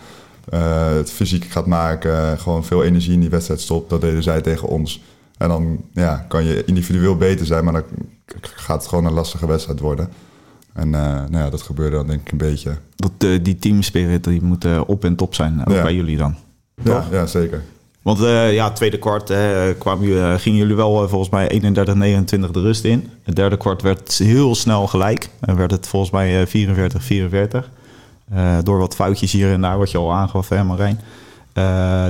eh, het fysiek gaat maken. Gewoon veel energie in die wedstrijd stopt. Dat deden zij tegen ons. En dan ja, kan je individueel beter zijn, maar dan gaat het gewoon een lastige wedstrijd worden. En eh, nou ja, dat gebeurde dan denk ik een beetje. dat, die teamspirit die moet op en top zijn, ook Ja. bij jullie dan. Ja, Toch? ja zeker. Want eh, ja, tweede kwart eh, kwamen, eh, gingen jullie wel volgens mij 31-29 de rust in. Het derde kwart werd heel snel gelijk. En werd het volgens mij eh, 44-44. Eh, door wat foutjes hier en daar, wat je al aangaf, hè Marijn.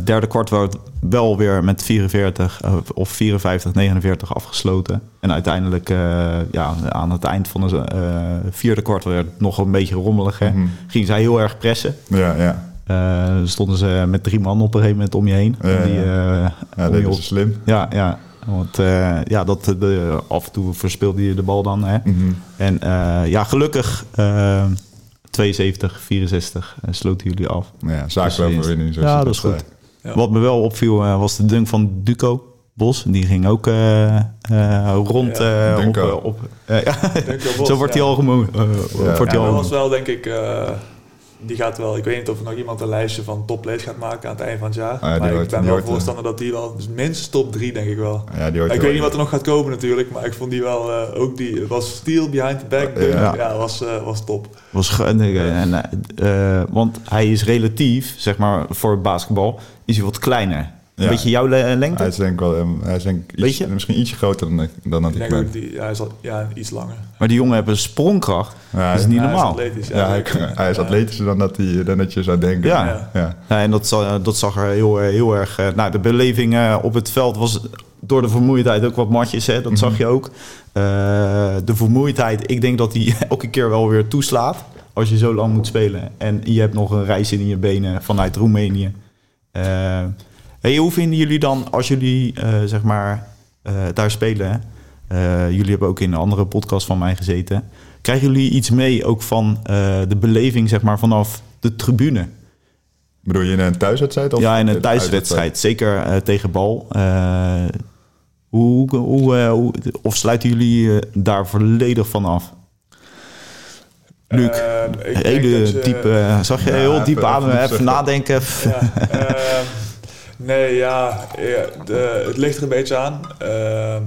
Derde kwart werd wel weer met 44 eh, of 54-49 afgesloten. En uiteindelijk ja, aan het eind van de eh, vierde kwart werd het nog een beetje rommelig. Hè. Mhm. Gingen zij heel erg pressen. Ja, ja. Eh, stonden ze met drie man op een gegeven moment om je heen. Ja, die, ja. eh, Ja, om dat je is op- slim. ja, ja. Want eh, ja, dat, de, af en toe verspeelde je de bal dan. Hè. Mhm. En eh, ja, gelukkig eh 72, 64 eh, sloten jullie af. Ja, Dus, overwinning. ja, zoals je dat is goed. Ja. Wat me wel opviel eh, was de dunk van Duco Bos. Die ging ook eh, eh, rond Ja, eh, op... Dunko. op ja. Denk wel [LAUGHS] Bos, Zo wordt hij ja. al eh, Ja. wordt Ja, hij dat al was wel, denk ik, eh, die gaat wel, ik weet niet of er nog iemand een lijstje van topplays gaat maken aan het eind van het jaar. Ah, maar hoort- ik ben wel eh, voorstander dat die wel, dus minstens top 3 denk ik wel. Ja, die hoort ik weet niet wat er nog gaat komen natuurlijk, maar ik vond die wel, eh, ook die, was steel behind the back, dunk. Ja. ja, was, eh, was top. Was en, eh, eh, want hij is relatief, zeg maar, voor basketbal, is hij wat kleiner. Een Ja. beetje jouw Hij lengte? is denk ik wel, um, hij is denk ik iets, Weet je? misschien ietsje groter dan, dan dat Ik ben. die, hij is al, ja, iets langer. Maar die jongen heeft een sprongkracht. Ja, dat is niet Ja, hij is normaal. atletisch, ja, Ja, hij, hij is Ja. atletischer dan dat, hij, dan dat je zou denken. Ja. ja. Ja, en dat, dat zag er heel, eh, heel erg... eh, nou, de beleving eh, op het veld was door de vermoeidheid ook wat matjes, hè? dat zag je ook. Eh, de vermoeidheid, ik denk dat die [LAUGHS] elke keer wel weer toeslaat. Als je zo lang moet spelen. En je hebt nog een reis in je benen vanuit Roemenië. Eh, hey, hoe vinden jullie dan, als jullie eh, zeg maar eh, daar spelen... Eh, jullie hebben ook in een andere podcast van mij gezeten. Krijgen jullie iets mee ook van de beleving zeg maar, vanaf de tribune? Bedoel je in een thuiswedstrijd? Of ja, in een thuiswedstrijd. Zeker tegen bal. Hoe, hoe, of sluiten jullie daar volledig van af? Luc, hele diepe... zag je heel diep ademen, even nadenken. Ja, [LAUGHS] nee, ja, de, het ligt er een beetje aan. Ehm,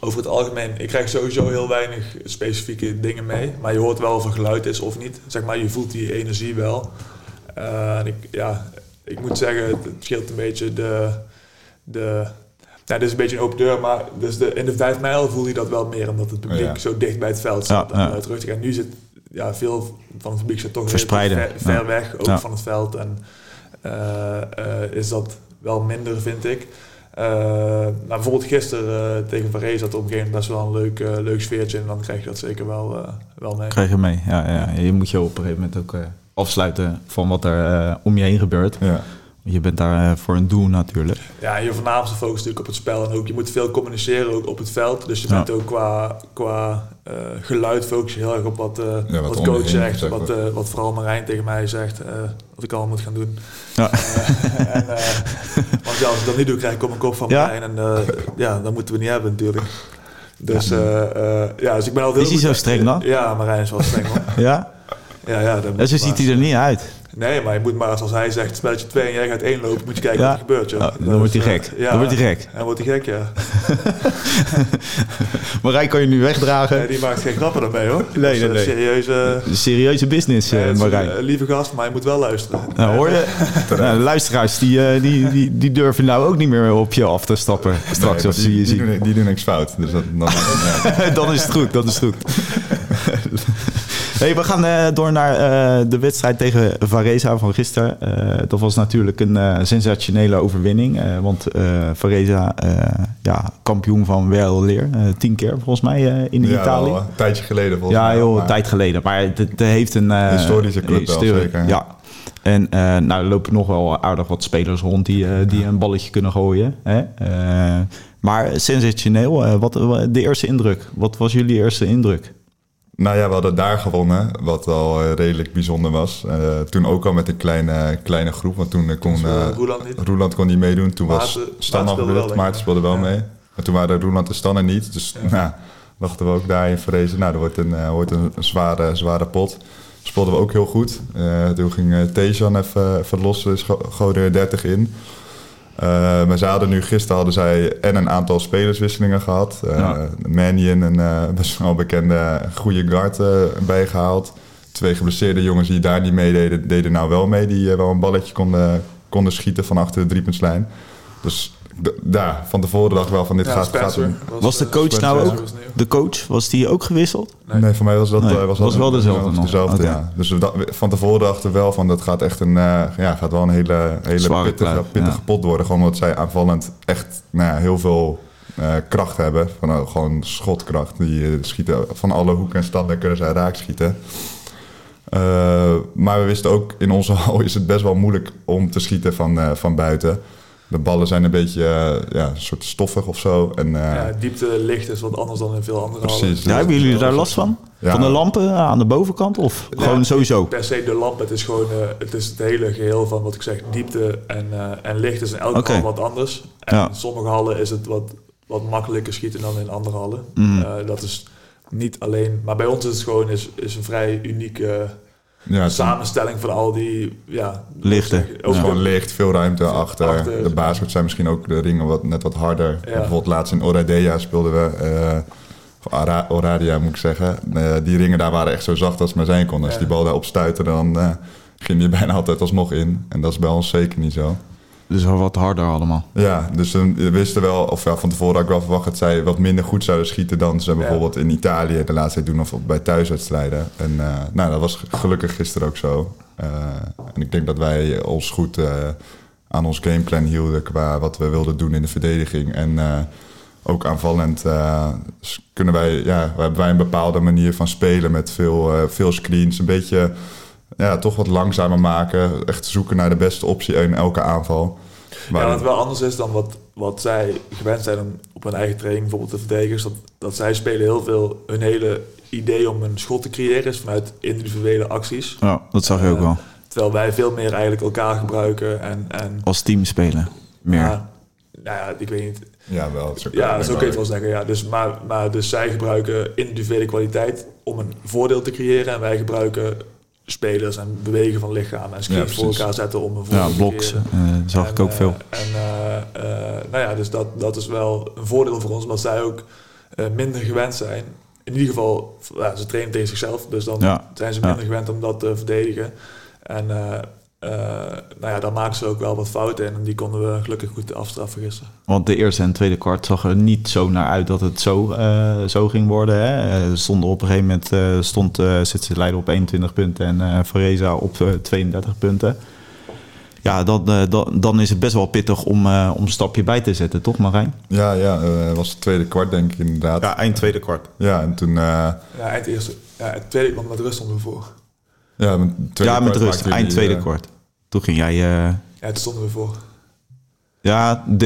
over het algemeen, ik krijg sowieso heel weinig specifieke dingen mee. Maar je hoort wel of er geluid is of niet. Zeg maar, je voelt die energie wel. Eh, en ik, ja, ik moet zeggen, het het scheelt een beetje de... de dit is een beetje een open deur, maar dus de, in de vijf mijl voel je dat wel meer, omdat het publiek Ja. zo dicht bij het veld staat. Ja, ja. luid rustig. En nu zit ja, veel van het publiek zit toch ver, ver weg, ook van het veld. En eh, eh, is dat wel minder, vind ik. Eh, nou, bijvoorbeeld gisteren eh, tegen Varese zat op een gegeven moment best wel een leuk, eh, leuk sfeertje. En dan krijg je dat zeker wel, eh, wel mee. Krijg je mee. Ja, ja. Je moet je op een gegeven moment ook eh, afsluiten van wat er eh, om je heen gebeurt. Ja. Je bent daar eh, voor een doel natuurlijk. Ja, je voornaamste focus natuurlijk op het spel. En ook je moet veel communiceren ook op het veld. Dus je Ja. bent ook qua, qua eh, geluid focus je heel erg op wat, Ja, wat coach zegt. Wat, eh, wat vooral Marijn tegen mij zegt. wat ik allemaal moet gaan doen. Ja. En, want ja, als ik dat niet doe, krijg ik op mijn kop van Ja? Marijn. En ja, dat moeten we niet hebben natuurlijk. Dus, eh, ja, dus ik ben altijd Is heel hij zo streng dan? Ja, Marijn is wel streng hoor. Ja? Ja, ja, dat maar- ziet hij er niet uit. Nee, maar je moet maar als hij zegt spelletje 2 en jij gaat één lopen, moet je kijken Ja. wat er gebeurt. Joh. Nou, dan wordt hij eh, gek. ja. Dan wordt hij gek. En wordt hij gek, ja. [LAUGHS] Marijn kan je nu wegdragen. Nee, die maakt geen grappen daarmee hoor. Nee, Dat is nee, een nee. Serieuze, Serieuze business, eh, nee, een, Marijn. eh, lieve gast, maar hij moet wel luisteren. Nou, hoor je? [LAUGHS] Nou, luisteraars die, eh, die, die, die durven nou ook niet meer op je af te stappen. Straks Nee, als die, ze je die, zien. doen, die doen niks fout. Dus dat, dan, [LAUGHS] ja. dan is het goed, dat is goed. Hey, we gaan eh, door naar eh, de wedstrijd tegen Varesa van gisteren. Eh, dat was natuurlijk een sensationele overwinning. want Varesa, eh, ja, kampioen van Werelleer. tien keer volgens mij in Ja, Italië. wel, een tijdje geleden volgens Ja, mij. maar- een tijd geleden. Maar het, heeft een... Historische club wel, zeker, ja. Ja. En nou, er lopen nog wel aardig wat spelers rond die, die een balletje kunnen gooien. Hè? Maar sensationeel. wat, de eerste indruk. Wat was jullie eerste indruk? Nou ja, we hadden daar gewonnen, wat al eh, redelijk bijzonder was. Eh, toen ook al met een kleine, kleine groep, want toen eh, kon eh, Roeland kon niet meedoen. Toen was Maarten- Stan Maarten speelde wel. Maarten speelde wel Ja. mee. Maar toen waren Roeland en Stan er niet. Dus nou, dachten we ook daar in vrezen. Nou, dat wordt een, wordt een, zware, zware pot. Speelden we ook heel goed. Toen ging uh, Tejan even, even los, dus go- gooide er 30 in. Eh, maar ze hadden nu gisteren hadden zij en een aantal spelerswisselingen gehad. Uh, Ja. Mannion, een eh, best wel bekende goede guard, eh, bijgehaald. Twee geblesseerde jongens die daar niet meededen, deden nou wel mee. Die eh, wel een balletje konden, konden schieten van achter de driepuntslijn. Dus daar, van tevoren dacht ik wel van dit Ja, gaat... Spencer gaat Was de eh, coach Spencer nou was ook? was. De coach, was die ook gewisseld? nee. Nee. voor mij was dat, Nee, eh, was was dat wel dezelfde nog. dezelfde, Oké. ja. Dus we, da- van tevoren dachten we wel van dat gaat echt een, eh, ja, gaat wel een hele, hele Zware pittige, kluif, pittige ja. pot worden. Gewoon omdat zij aanvallend echt nou ja, heel veel eh, kracht hebben. Van, gewoon schotkracht. Die schieten van alle hoeken en standen kunnen zij raak schieten. Eh, maar we wisten ook, in onze [LAUGHS] hal is het best wel moeilijk om te schieten van, eh, van buiten. De ballen zijn een beetje eh, ja, een soort stoffig of zo. En, eh, Ja, diepte licht is wat anders dan in veel andere Precies. hallen. Ja, hebben jullie daar last van? Ja. Van de lampen aan de bovenkant? Of Ja, gewoon sowieso? Per se de lamp, het is gewoon eh, het, is het hele geheel van wat ik zeg, diepte en, eh, en licht is in elke Oké. hal wat anders. En Ja. in sommige hallen is het wat, wat makkelijker schieten dan in andere hallen. Mm. Eh, dat is niet alleen, maar bij ons is het gewoon is, is een vrij unieke ja, samenstelling van al die ja, Lichten. Ook Ja. gewoon licht, veel ruimte achter. Achter. De basket zijn misschien ook de ringen wat, net wat harder. Bijvoorbeeld laatst in Oradea speelden we... eh, of Ara- Oradia moet ik zeggen. Eh, die ringen daar waren echt zo zacht als het maar zijn kon. Als Ja. die bal daar opstuitte, dan eh, ging die [LAUGHS] bijna altijd alsnog in. En dat is bij ons zeker niet zo. Dus wel wat harder allemaal. Ja, dus we wisten wel, of ja, van tevoren had ik wel verwacht dat zij wat minder goed zouden schieten dan ze Ja. bijvoorbeeld in Italië de laatste tijd doen of bij thuiswedstrijden. En eh, nou, dat was gelukkig gisteren ook zo. Eh, en ik denk dat wij ons goed, eh, aan ons gameplan hielden qua wat we wilden doen in de verdediging. En eh, ook aanvallend eh, kunnen wij, ja, hebben wij een bepaalde manier van spelen met veel, eh, veel screens. Een beetje ja, toch wat langzamer maken. Echt zoeken naar de beste optie in elke aanval. Ja, wat wel anders is dan wat, wat zij gewend zijn om op hun eigen training bijvoorbeeld te verdedigen. is Dat, dat zij spelen heel veel hun hele idee om een schot te creëren is vanuit individuele acties. Ja, dat zag je ook Eh, wel. Terwijl wij veel meer eigenlijk elkaar gebruiken en... en Als team spelen. Meer. Ja, nou ja, ik weet niet. Ja, wel. Zo, Ja, zo kun je het wel zeggen. Ja. Dus, maar, maar dus zij gebruiken individuele kwaliteit om een voordeel te creëren. En wij gebruiken spelers en bewegen van lichaam en Ja, voor elkaar zetten om een Ja, te bloks creëren. eh, zag En, ik ook veel. En eh, eh, nou ja, dus dat, dat is wel een voordeel voor ons, omdat zij ook minder gewend zijn. In ieder geval, ja, ze trainen tegen zichzelf, dus dan Ja, zijn ze ja. minder gewend om dat te verdedigen. En eh, nou ja, daar maken ze ook wel wat fouten in. En die konden we gelukkig goed afstraffen gisteren. Want de eerste en tweede kwart zag er niet zo naar uit dat het zo, eh, zo ging worden. Hè. Eh, stonden op een gegeven moment eh, stond uh, Leider op 21 punten en eh Vareza op eh, 32 punten. Ja, dan, eh, dan, dan is het best wel pittig om, eh, om een stapje bij te zetten, toch Marijn? Ja, ja eh, was het tweede kwart denk ik inderdaad. Ja, eind tweede kwart. en toen... eh, Ja, eind eerste. Ja, het tweede kwam met rust stonden we voor. Ja, met, Ja, rust, eind die, tweede eh, kwart. Toen ging jij... eh, Ja, toen stonden we voor. ja, de,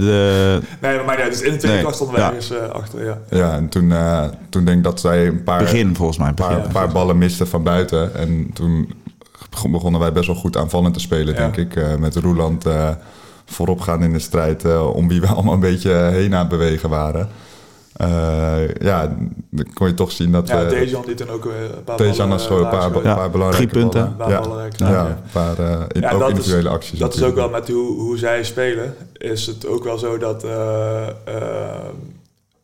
de, Nee, maar, ja, dus in de tweede Nee, kwart stonden wij ja. ergens eh, achter, ja. Ja, en toen, eh, toen denk ik dat zij een paar... begin volgens mij. een paar, een paar ballen misten van buiten. En toen begonnen wij best wel goed aanvallend te spelen, Ja. denk ik. Eh, met Roeland eh, voorop gaan in de strijd om wie we [LAUGHS] allemaal een beetje heen aan het bewegen waren. Eh, ja, dan kon je toch zien dat Ja. Dejan die toen ook weer een paar Dejan ballen, had eh, gewoon een paar, belangrijke Drie punten. ballen. Een paar Ja, ballen ja, een paar eh, in, Ja, ook dat is- individuele acties. Dat is ook wel met hoe, hoe zij spelen, is het ook wel zo dat, eh, eh,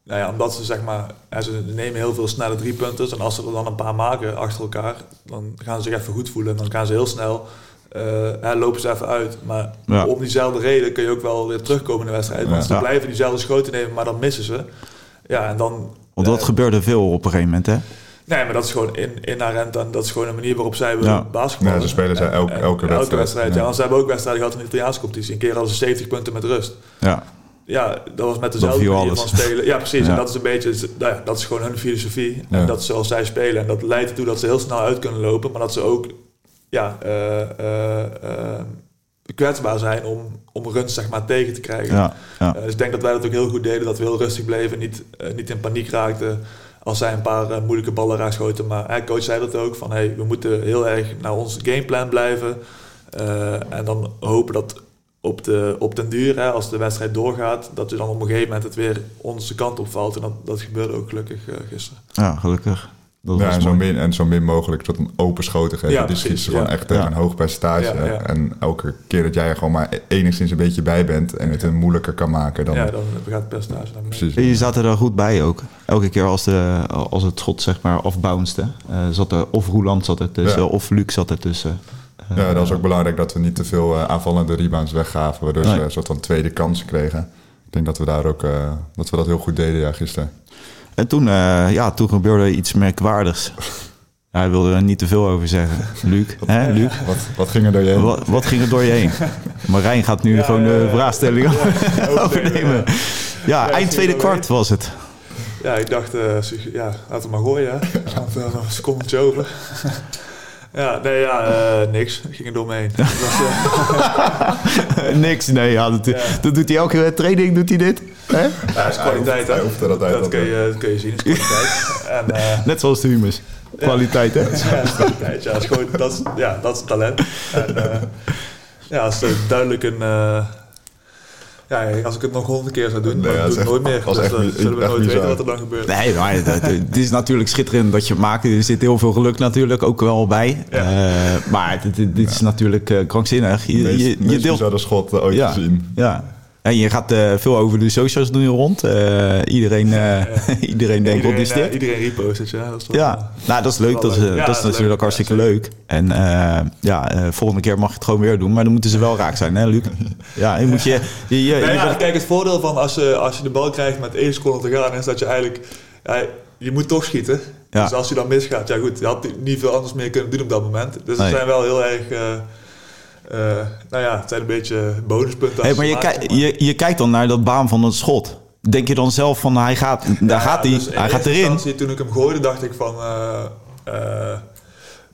nou ja, omdat ze zeg maar, ze nemen heel veel snelle drie punten en als ze er dan een paar maken achter elkaar, dan gaan ze zich even goed voelen en dan gaan ze heel snel, eh, hè, lopen ze even uit. Maar Ja. om diezelfde reden kun je ook wel weer terugkomen in de wedstrijd, want Ja. ze blijven diezelfde schoten nemen, maar dan missen ze. Ja, en dan... Want dat eh, gebeurde veel op een gegeven moment, hè? Nee, maar dat is gewoon in, inherent en dat is gewoon een manier waarop zij Ja. basketballen. Ja, ze spelen zij elke- en- elke wedstrijd. Ja, Ja. want ze hebben ook wedstrijden gehad in de Italiaanse competitie. Een keer hadden ze 70 punten met rust. Ja. Ja, dat was met dezelfde manier alles. van spelen. Ja, precies. Ja. En dat is een beetje, nou ja, dat is gewoon hun filosofie. Ja. En dat is zoals zij spelen. En dat leidt ertoe dat ze heel snel uit kunnen lopen, maar dat ze ook, ja, eh, eh, eh, kwetsbaar zijn om, om runs zeg maar tegen te krijgen. Ja, ja. Eh, dus ik denk dat wij dat ook heel goed deden, dat we heel rustig bleven, niet, eh, niet in paniek raakten als zij een paar eh, moeilijke ballen raak schoten. Maar coach zei dat ook, van hey, we moeten heel erg naar ons gameplan blijven. En dan hopen dat op, de, op den duur, hè, als de wedstrijd doorgaat, dat je dan op een gegeven moment het weer onze kant opvalt. En dat, dat gebeurde ook gelukkig gisteren. ja, gelukkig. Dat Ja, en, zo min, en zo min mogelijk tot een open schoten geven. Ja, precies, schieten ze gewoon ja. echt tegen Ja. een hoog percentage. Ja, ja. En elke keer dat jij er gewoon maar enigszins een beetje bij bent en het hem moeilijker kan maken, dan ja, dan gaat het percentage naar precies. En Je zat er dan goed bij ook. Elke keer als, de, als het schot zeg maar afbounced, eh, zat er of Roeland zat er tussen Ja. of Luc zat er tussen. Eh, Ja, dat was ook belangrijk dat we niet te veel eh, aanvallende rebounds weggaven, waardoor Nee. ze een soort van tweede kansen kregen. Ik denk dat we daar ook eh, dat we dat heel goed deden ja, gisteren. En toen, eh, ja, toen gebeurde iets merkwaardigs. Ja, [LAUGHS] hij wilde er niet te veel over zeggen. Luc, hè, Luc? [LAUGHS] Wat, wat ging er door je heen? Wat, wat ging er door je heen? [LAUGHS] Marijn gaat nu Ja, gewoon ja, de ja. vraagstelling overnemen. Ja, Ja, eind tweede het kwart was het. Ja, ik dacht, su- ja, laten we maar gooien. Want, nog een secondetje over. ja, nee, ja, eh, niks. Ik ging er door me heen. Niks, nee, ja, dat, Ja. dat doet hij elke training, doet hij dit. Hè? ja, dat is kwaliteit, hè. Hij hoeft er altijd Dat op, kun je, dat kun je zien, dat is kwaliteit. [LAUGHS] En, eh, Net zoals de humus. Kwaliteit, hè? [LAUGHS] ja, dat is kwaliteit. Ja, dat is, gewoon, dat is, ja, dat is talent. En, eh, ja, als het duidelijk een... eh, ja, als ik het nog honderd keer zou doen, Nee, dan ja, doe dat ik is nooit meer. dat is Dus dan niet- zullen we nooit weten wat er dan gebeurt. Nee, maar het, het- het is natuurlijk schitterend dat je het maakt. Er zit heel veel geluk natuurlijk ook wel bij. Ja. Eh, maar het, het- dit is natuurlijk eh, krankzinnig. Je, meest, je, je meest deelt... schot eh, ooit Ja. gezien. Ja. En je gaat eh, veel over de socials doen rond. Eh, iedereen, eh, [LAUGHS] iedereen denkt, wat is dit? iedereen repost het, ja. Dat is wel, Ja, nou, dat is leuk. Dat is, leuk. Ja, dat is natuurlijk leuk. hartstikke Ja, leuk. En ja, volgende keer mag je het gewoon weer doen. Maar dan moeten ze wel raak zijn, hè, Luc? [LAUGHS] Ja, je moet je... je, je, je bent- kijk, het voordeel van als je, als je de bal krijgt met één seconde te gaan, is dat je eigenlijk... Je moet toch schieten. Dus als je dan misgaat, ja goed, je had niet veel anders meer kunnen doen op dat moment. Dus Nee. ze zijn wel heel erg... eh, nou ja, het zijn een beetje bonuspunten. Hey, maar je, maken, kijk- je, je kijkt dan naar dat baan van het schot. Denk je dan zelf van hij gaat, daar Ja, gaat hij, dus hij gaat erin. Toen ik hem gooide, dacht ik van... eh, eh,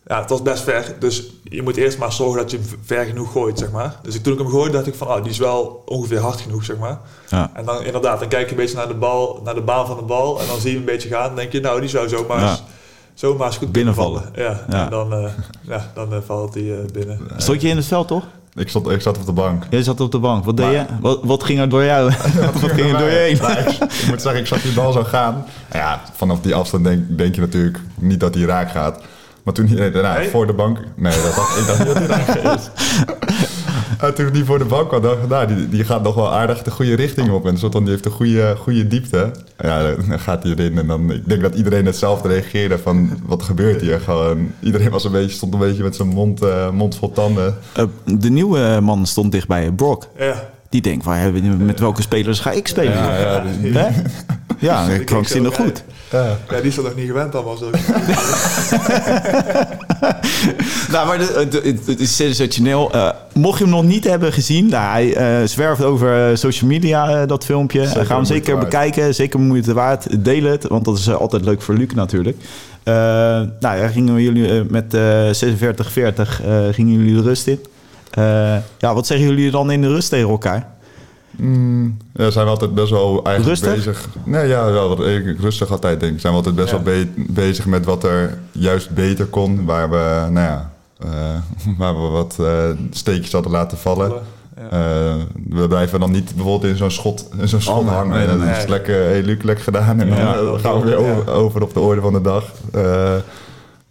ja, het was best ver. Dus je moet eerst maar zorgen dat je hem ver genoeg gooit, zeg maar. Dus ik, toen ik hem gooide, dacht ik van... Oh, die is wel ongeveer hard genoeg, zeg maar. Ja. En dan inderdaad, dan kijk je een beetje naar de, bal, naar de baan van de bal. En dan zie je hem een beetje gaan. Dan denk je, nou, die zou zomaar, Ja. Zomaar eens goed Binnenvallen. Ja, Ja. en dan, eh, ja, dan eh, valt hij eh, binnen. Stond je in het veld toch? Ik, stond, ik zat op de bank. Jij zat op de bank. Wat deed je? Wat, wat ging er door jou? [LAUGHS] wat ging er door je heen? Ja, ik, ik moet zeggen, ik zag die bal zo gaan. Ja, vanaf die afstand denk, denk je natuurlijk niet dat hij raak gaat. Maar toen hij daarna Nee? voor de bank... Nee, dat dacht, ik dacht niet dat hij raak is. [LAUGHS] En toen hij voor de bank kwam, dacht ik, nou, die, die gaat nog wel aardig de goede richting op. En van, die heeft een goede, goede diepte. Ja, dan gaat hij erin. En dan, ik denk dat iedereen hetzelfde reageerde van, wat gebeurt hier? Gewoon, iedereen was een beetje, stond een beetje met zijn mond, eh, mond vol tanden. Eh, de nieuwe man stond dichtbij, Brock. Ja, Die denkt, waar, met welke spelers ga ik spelen? Ja, ja, die- [LAUGHS] Ja, Ik krankzinnig denk zo, goed. ja. ja, die is er nog niet gewend allemaal zo. [LAUGHS] Nou, maar de- het is sensationeel. Eh, mocht je hem nog niet hebben gezien, nou, hij eh, zwerft over eh, social media, eh, dat filmpje. Zeker Ga hem zeker bekijken, zeker moeite waard. Deel het, want dat is eh, altijd leuk voor Luc natuurlijk. Eh nou, ja, gingen jullie eh, met eh 46-40 eh, gingen jullie de rust in. Eh, ja, wat zeggen jullie dan in de rust tegen elkaar? Mm, ja, zijn we altijd best wel eigenlijk Rustig? bezig. Nee, ja, wel wat- ik- rustig altijd denk ik. Zijn we altijd best Ja. wel be- bezig met wat er juist beter kon. Waar we, nou ja, eh, [LAUGHS] waar we wat eh, steekjes hadden laten vallen. Ja. Eh, we blijven dan niet bijvoorbeeld in zo'n schot, in zo'n schot Oh, hangen. nee, is lekker, hey, Luc, lekker gedaan. En dan gaan we weer ja. over, over op de orde van de dag.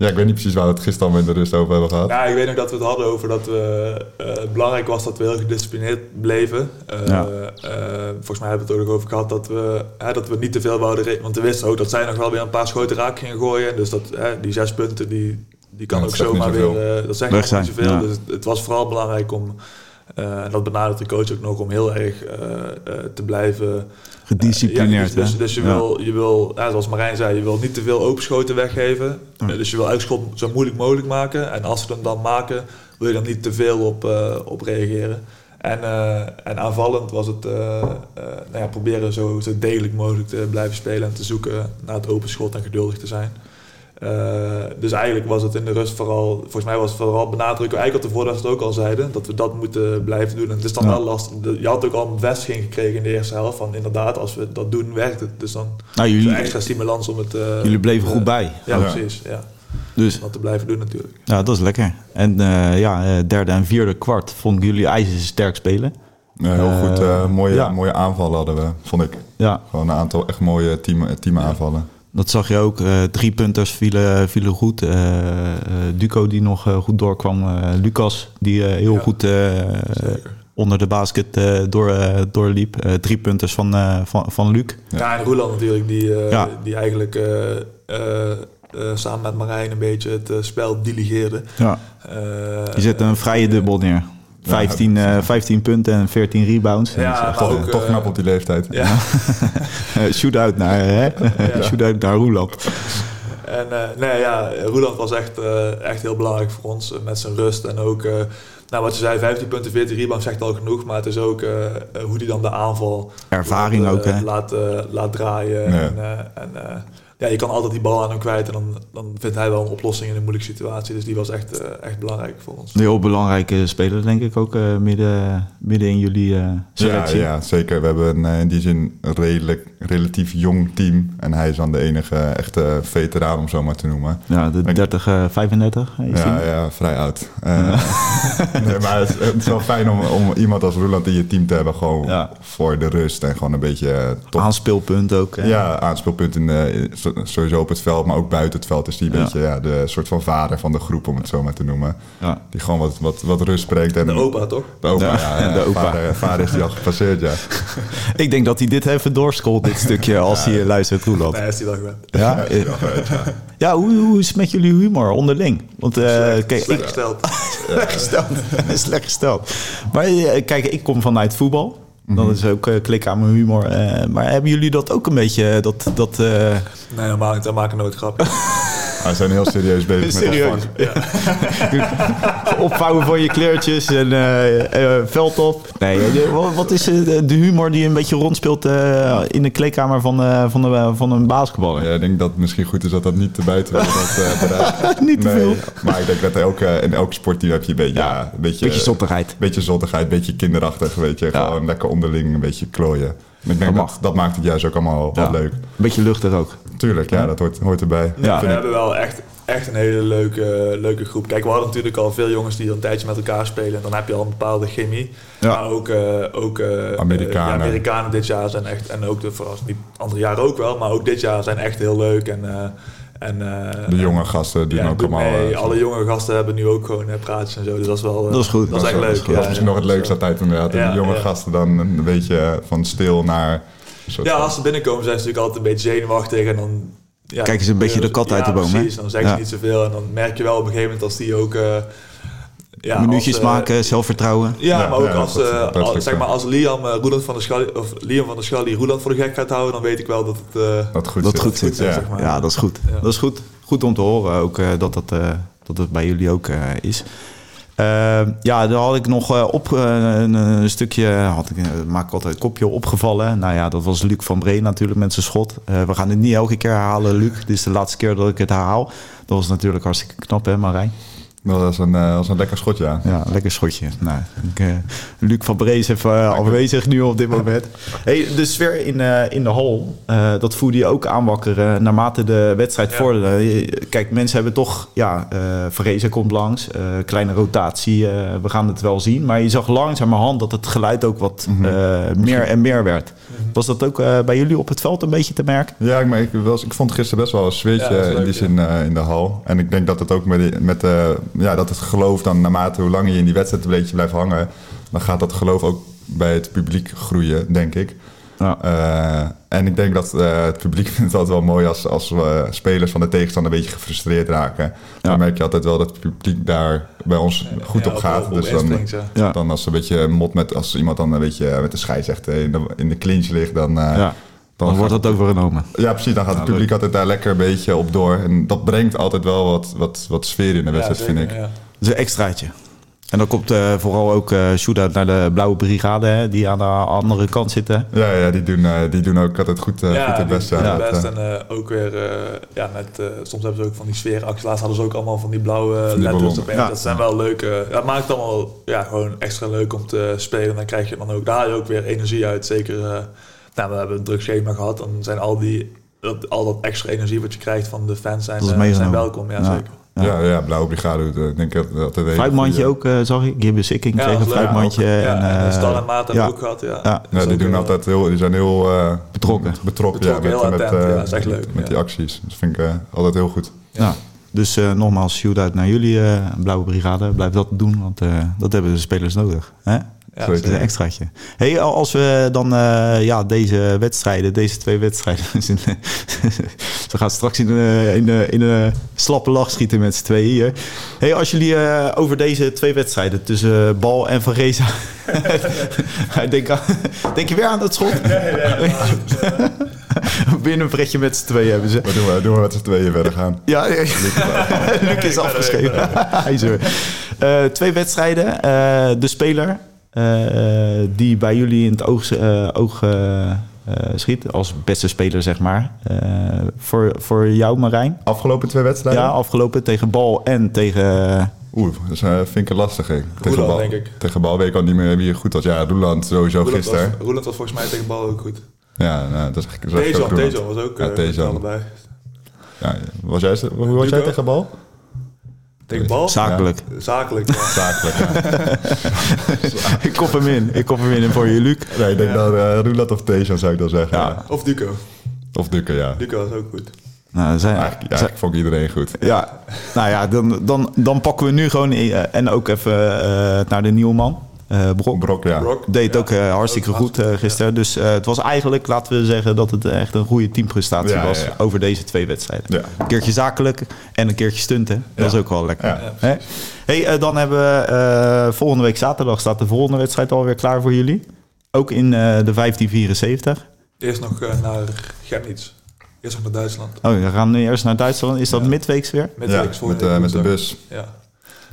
Ja, ik weet niet precies waar we het gisteren in de rust over hebben gehad. Ja, ik weet nog dat we het hadden over dat we, eh, het belangrijk was dat we heel gedisciplineerd bleven. Eh, Ja. eh, volgens mij hebben we het er ook over gehad dat we, hè, dat we niet te veel wouden Want we wisten ook dat zij nog wel weer een paar schoten raak gingen gooien. Dus dat, hè, die zes punten, die, die kan Ja, ook zomaar weer... dat zegt Weg nog zijn, niet zoveel. ja. Dus het, het was vooral belangrijk om... eh, en dat benadert de coach ook nog om heel erg eh, eh, te blijven Gedisciplineerd, ja, dus, dus je wil, je wil ja, zoals Marijn zei, je wil niet te veel openschoten weggeven. Eh, Dus je wil elk schot zo moeilijk mogelijk maken. En als we hem dan maken, wil je er niet te veel op, eh, op reageren. En, eh, en aanvallend was het eh, eh, nou ja, proberen zo, zo degelijk mogelijk te blijven spelen en te zoeken naar het open schot en geduldig te zijn. Eh, dus eigenlijk was het in de rust vooral, volgens mij was het vooral benadrukken, eigenlijk wat de het ook al zeiden, dat we dat moeten blijven doen. En het is dan Ja. wel lastig. Je had ook al een bevestiging gekregen in de eerste helft van inderdaad, als we dat doen, werkt het. Dus dan Nou, is jullie, extra stimulans om het... eh, jullie bleven eh, goed bij. Ja, Ja. precies. Ja. Dus Wat te blijven doen natuurlijk. ja, dat is lekker. En eh, ja, eh, derde en vierde kwart vonden jullie ijzersterk spelen. Ja, heel goed. eh, Eh, mooie, ja. mooie aanvallen hadden we, vond ik. Ja, Gewoon een aantal echt mooie team, team aanvallen. Dat zag je ook. eh, drie punters vielen, vielen goed. Eh, eh, Duco die nog goed doorkwam. Lucas die heel Ja, goed onder de basket door, doorliep. Drie punters van, van, van Luc. Ja, en Roeland natuurlijk, die, Ja. die eigenlijk samen met Marijn een beetje het spel diligeerde. Ja. Eh, Die zette een vrije dubbel neer. 15, eh, 15 punten en 14 rebounds. Ja, Toch, ook, toch eh, knap op die leeftijd. Ja, [LAUGHS] eh, shoot-out naar, hè? shoot-out naar Roeland. en eh, nee, ja, Roeland was echt, eh, echt heel belangrijk voor ons eh, met zijn rust. En ook, eh, nou, wat je zei, 15 punten, 14 rebounds zegt al genoeg. Maar het is ook eh, eh, hoe die dan de aanval Ervaring laat, ook, eh, hè? Laat, eh, laat draaien. Ja. En, eh, en eh, ja, je kan altijd die bal aan hem kwijt. En dan, dan vindt hij wel een oplossing in een moeilijke situatie. Dus die was echt, eh, echt belangrijk voor ons. Een heel belangrijke speler, denk ik ook, eh, midden, midden in jullie eh, Ja, selectie. ja, zeker. We hebben een, eh, in die zin een redelijk, relatief jong team. En hij is dan de enige echte veteraan, om zo maar te noemen. Ja, de Ik- 30, eh, 35 is Ja, die. ja, vrij oud. Eh, [LAUGHS] nee, maar het is, het is wel fijn om, om iemand als Roland in je team te hebben. Gewoon Ja. voor de rust en gewoon een beetje top. Aanspeelpunt ook. hè? Ja, aanspeelpunt in, de- sowieso op het veld, maar ook buiten het veld is die een Ja. beetje ja, de soort van vader van de groep, om het zo maar te noemen. Ja. Die gewoon wat, wat, wat rust spreekt. En De opa, toch? De opa, Ja, ja. ja, [LAUGHS] de opa. Vader, vader is die al gepasseerd, ja. [LAUGHS] Ik denk dat hij dit even doorscrollt, dit stukje, als hij luistert, Roeland. Nee, is die wel gewend. Ja, ja hoe, hoe is het met jullie humor onderling? Want eh, Slecht, kijk, slecht ik, gesteld. [LAUGHS] slecht gesteld. Slecht gesteld. Maar eh, kijk, ik kom vanuit voetbal. Dat is ook eh, klik aan mijn humor. eh, maar hebben jullie dat ook een beetje? Dat, dat, eh, Nee, maken, we maken nooit grappen. [LAUGHS] We zijn heel serieus bezig met Serieus? het vak. [LAUGHS] Opvouwen van je kleertjes en eh, eh, veld op. Nee, wat- is eh, de humor die een beetje rondspeelt eh, in de kleedkamer van, eh, van, de, van een basketballer? Ja, ik denk dat het misschien goed is dat dat niet te buiten [LAUGHS] wordt. Eh. [LAUGHS] Niet te Nee, veel. Maar ik denk dat elke, in elke sportteam heb je een beetje, ja, een beetje, Beetje zottigheid. beetje zottigheid, een beetje kinderachtig, weet je. Ja. Gewoon lekker onderling een beetje klooien. En ik denk Dat dat, maakt het juist ook allemaal Ja. wat leuk. Een beetje luchtig ook. Tuurlijk, ja, dat hoort, hoort erbij. Ja. we hebben wel echt, echt een hele leuke, leuke groep. Kijk, we hadden natuurlijk al veel jongens die al een tijdje met elkaar spelen. Dan heb je al een bepaalde chemie. Ja. Maar ook, eh, ook eh, Amerikanen. eh, ja, Amerikanen dit jaar zijn echt, en ook de verrassing, die andere jaren ook wel, maar ook dit jaar zijn echt heel leuk. En, eh, en, eh, De jonge gasten die ja, doen ook allemaal... mee. eh, Alle jonge gasten hebben nu ook gewoon eh, praatjes en zo. Dus dat is wel Dat is goed. Dat is echt leuk. Dat is misschien nog het leukste altijd inderdaad. Ja, de jonge ja. gasten dan een beetje van stil naar... Ja, als ze binnenkomen zijn ze natuurlijk altijd een beetje zenuwachtig en dan... Ja, Kijken ze een beetje de kat uit de boom, hè? precies, dan zeggen Ja. ze niet zoveel en dan merk je wel op een gegeven moment als die ook... eh, ja, Minuutjes als, eh, maken, zelfvertrouwen. Ja, Ja, maar ook ja, als, dat- eh, dat als- lukt zeg maar als Liam, eh, Roeland van der Schalli, of Liam van der Schalli Roeland voor de gek gaat houden, dan weet ik wel dat het... eh, dat goed Dat zit. goed zit, ja. zeg maar. Ja, dat is goed. Ja. Dat is goed. Goed om te horen ook eh, dat, dat, eh, dat het bij jullie ook eh, is. Eh, ja, daar had ik nog eh, op een, een stukje, had ik, maak ik altijd een kopje opgevallen. Nou ja, dat was Luc van Bree natuurlijk met zijn schot. Eh, we gaan het niet elke keer herhalen, Luc. Dit is de laatste keer dat ik het herhaal. Dat was natuurlijk hartstikke knap, hè Marijn? Dat was een, eh, was een lekker schot, ja. Ja, lekker schotje. Nou, ik, eh, Luc van Brees even eh, afwezig nu op dit moment. [LAUGHS] Hey, de sfeer in, eh, in de hal, eh, dat voelde je ook aanwakkeren naarmate de wedstrijd Ja. vorderde. Kijk, mensen hebben toch, ja, eh Vrezen komt langs, eh, kleine rotatie, eh, we gaan het wel zien. Maar je zag langzamerhand dat het geluid ook wat eh, meer en meer werd. Was dat ook eh, bij jullie op het veld een beetje te merken? Ja, ik, maar ik, was, ik vond gisteren best wel een Ja, is in die zin in de hal. En ik denk dat het ook met, met eh, ja, dat het geloof dan naarmate hoe langer je in die wedstrijd een beetje blijft hangen, dan gaat dat geloof ook bij het publiek groeien, denk ik. Ja. Eh, en ik denk dat eh, het publiek [LAUGHS] vindt het altijd wel mooi als, als we spelers van de tegenstander een beetje gefrustreerd raken. Ja. Dan merk je altijd wel dat het publiek daar bij ons goed ja, op gaat. op dus dan, dan als een beetje mot met, als iemand dan een beetje met de scheidsrechter in de, in de clinch ligt, dan, eh, Dan wordt dat overgenomen. ja, precies. Dan gaat het publiek altijd daar lekker een beetje op door. En dat brengt altijd wel wat, wat, wat sfeer in de wedstrijd, Ja, vind ik. ja. Dat is een extraatje. En dan komt eh, vooral ook eh shootout naar de Blauwe Brigade, hè, die aan de andere kant zitten. Ja, ja die, doen, eh, die doen ook altijd goed, goed het beste. Ja, het best. eh, En ook weer, eh, ja, met, eh, soms hebben ze ook van die sfeeracties. Laatst hadden ze ook allemaal van die blauwe die letters op. Ja. Dat zijn wel leuke. Dat maakt het allemaal ja, gewoon extra leuk om te spelen. Dan krijg je dan ook, daar ook weer energie uit. Zeker, eh, nou, we hebben een druk schema gehad. Dan zijn al die, dat, al dat extra energie wat je krijgt van de fans zijn, Dat eh, zijn welkom. Ja, Ja. zeker. ja. Ja, Blauwe Brigade eh, denk ik dat dat een hele Fruitmandje ook, eh, zag ik. Gibbe Sikking Ja, kreeg dat een fruitmandje. Ja, en, en, en Stal en Maat hebben ook gehad. Ja. Ja. Dat die doen altijd heel, die zijn heel eh, Betrokken. betrokken, Betrokken, ja, met, heel met, attent, eh, ja, dat is echt leuk, met ja. die acties. Dat vind ik eh, altijd heel goed. Ja. Dus eh, nogmaals, shootout naar jullie, eh, Blauwe Brigade. Blijf dat doen, want eh, dat hebben de spelers nodig. Hè? Ja, dat is een extraatje. Hey, als we dan eh, ja, deze wedstrijden, deze twee wedstrijden... [LAUGHS] ze gaan straks in in de slappe lach schieten met z'n tweeën hier. Hey, als jullie eh, over deze twee wedstrijden tussen eh, Bal en Van Reza... [LAUGHS] denk, aan- denk je weer aan dat schot? [LAUGHS] Binnen een pretje met z'n tweeën hebben ze. Maar doen we, doen we met z'n tweeën verder gaan. Ja, Luc is afgeschreven. Hij is er. Twee wedstrijden. Eh, de speler die bij jullie in het oog, eh, oog eh, eh, schiet. Als beste speler, zeg maar. Eh, voor, voor jou, Marijn. Afgelopen twee wedstrijden? Ja, afgelopen tegen Bal en tegen... Oeh, dat is, eh, vind ik een lastige. Tegen bal, denk ik. Tegen bal weet ik al niet meer wie goed was. Ja, Roeland sowieso Roeland gisteren. was, Roeland was volgens mij tegen bal ook goed. Ja, nou, dat is Roeland. Tejan was ook Ja, eh, Tejan. allebei. Ja, was jij, hoe was jij tegen bal? Tegen bal? Zakelijk. Zakelijk, ja. Zakelijk. ja. [LAUGHS] ik kop hem in. Ik kop hem in voor je, Luc. Nee, ik denk Ja. dat eh Roeland of Tejan zou ik dan zeggen. Ja. Ja. Of Duco. Of Dukke, ja. Duco was ook goed. Nou, zijn, Eigenlijk, eigenlijk vond ik iedereen goed. Ja, nou ja, dan, dan, dan pakken we nu gewoon eh, en ook even eh, naar de nieuwe man. Eh Brok. Brok, ja. Brock. Deed Ja. ook eh, hartstikke goed eh, gisteren. Dus eh, het was eigenlijk, laten we zeggen, dat het echt een goede teamprestatie was ja. over deze twee wedstrijden. Ja. Een keertje zakelijk en een keertje stunten. Dat Ja. is ook wel lekker. Ja. Ja, Hè? Hey, dan hebben we eh, volgende week zaterdag staat de volgende wedstrijd alweer klaar voor jullie. Ook in eh, de 1574. Eerst nog naar Chemnitz. Eerst nog naar Duitsland. Oh, we gaan nu eerst naar Duitsland. Is dat Ja. midweeks weer? Met, ja, weeks voor met, eh, met de bus. Ja,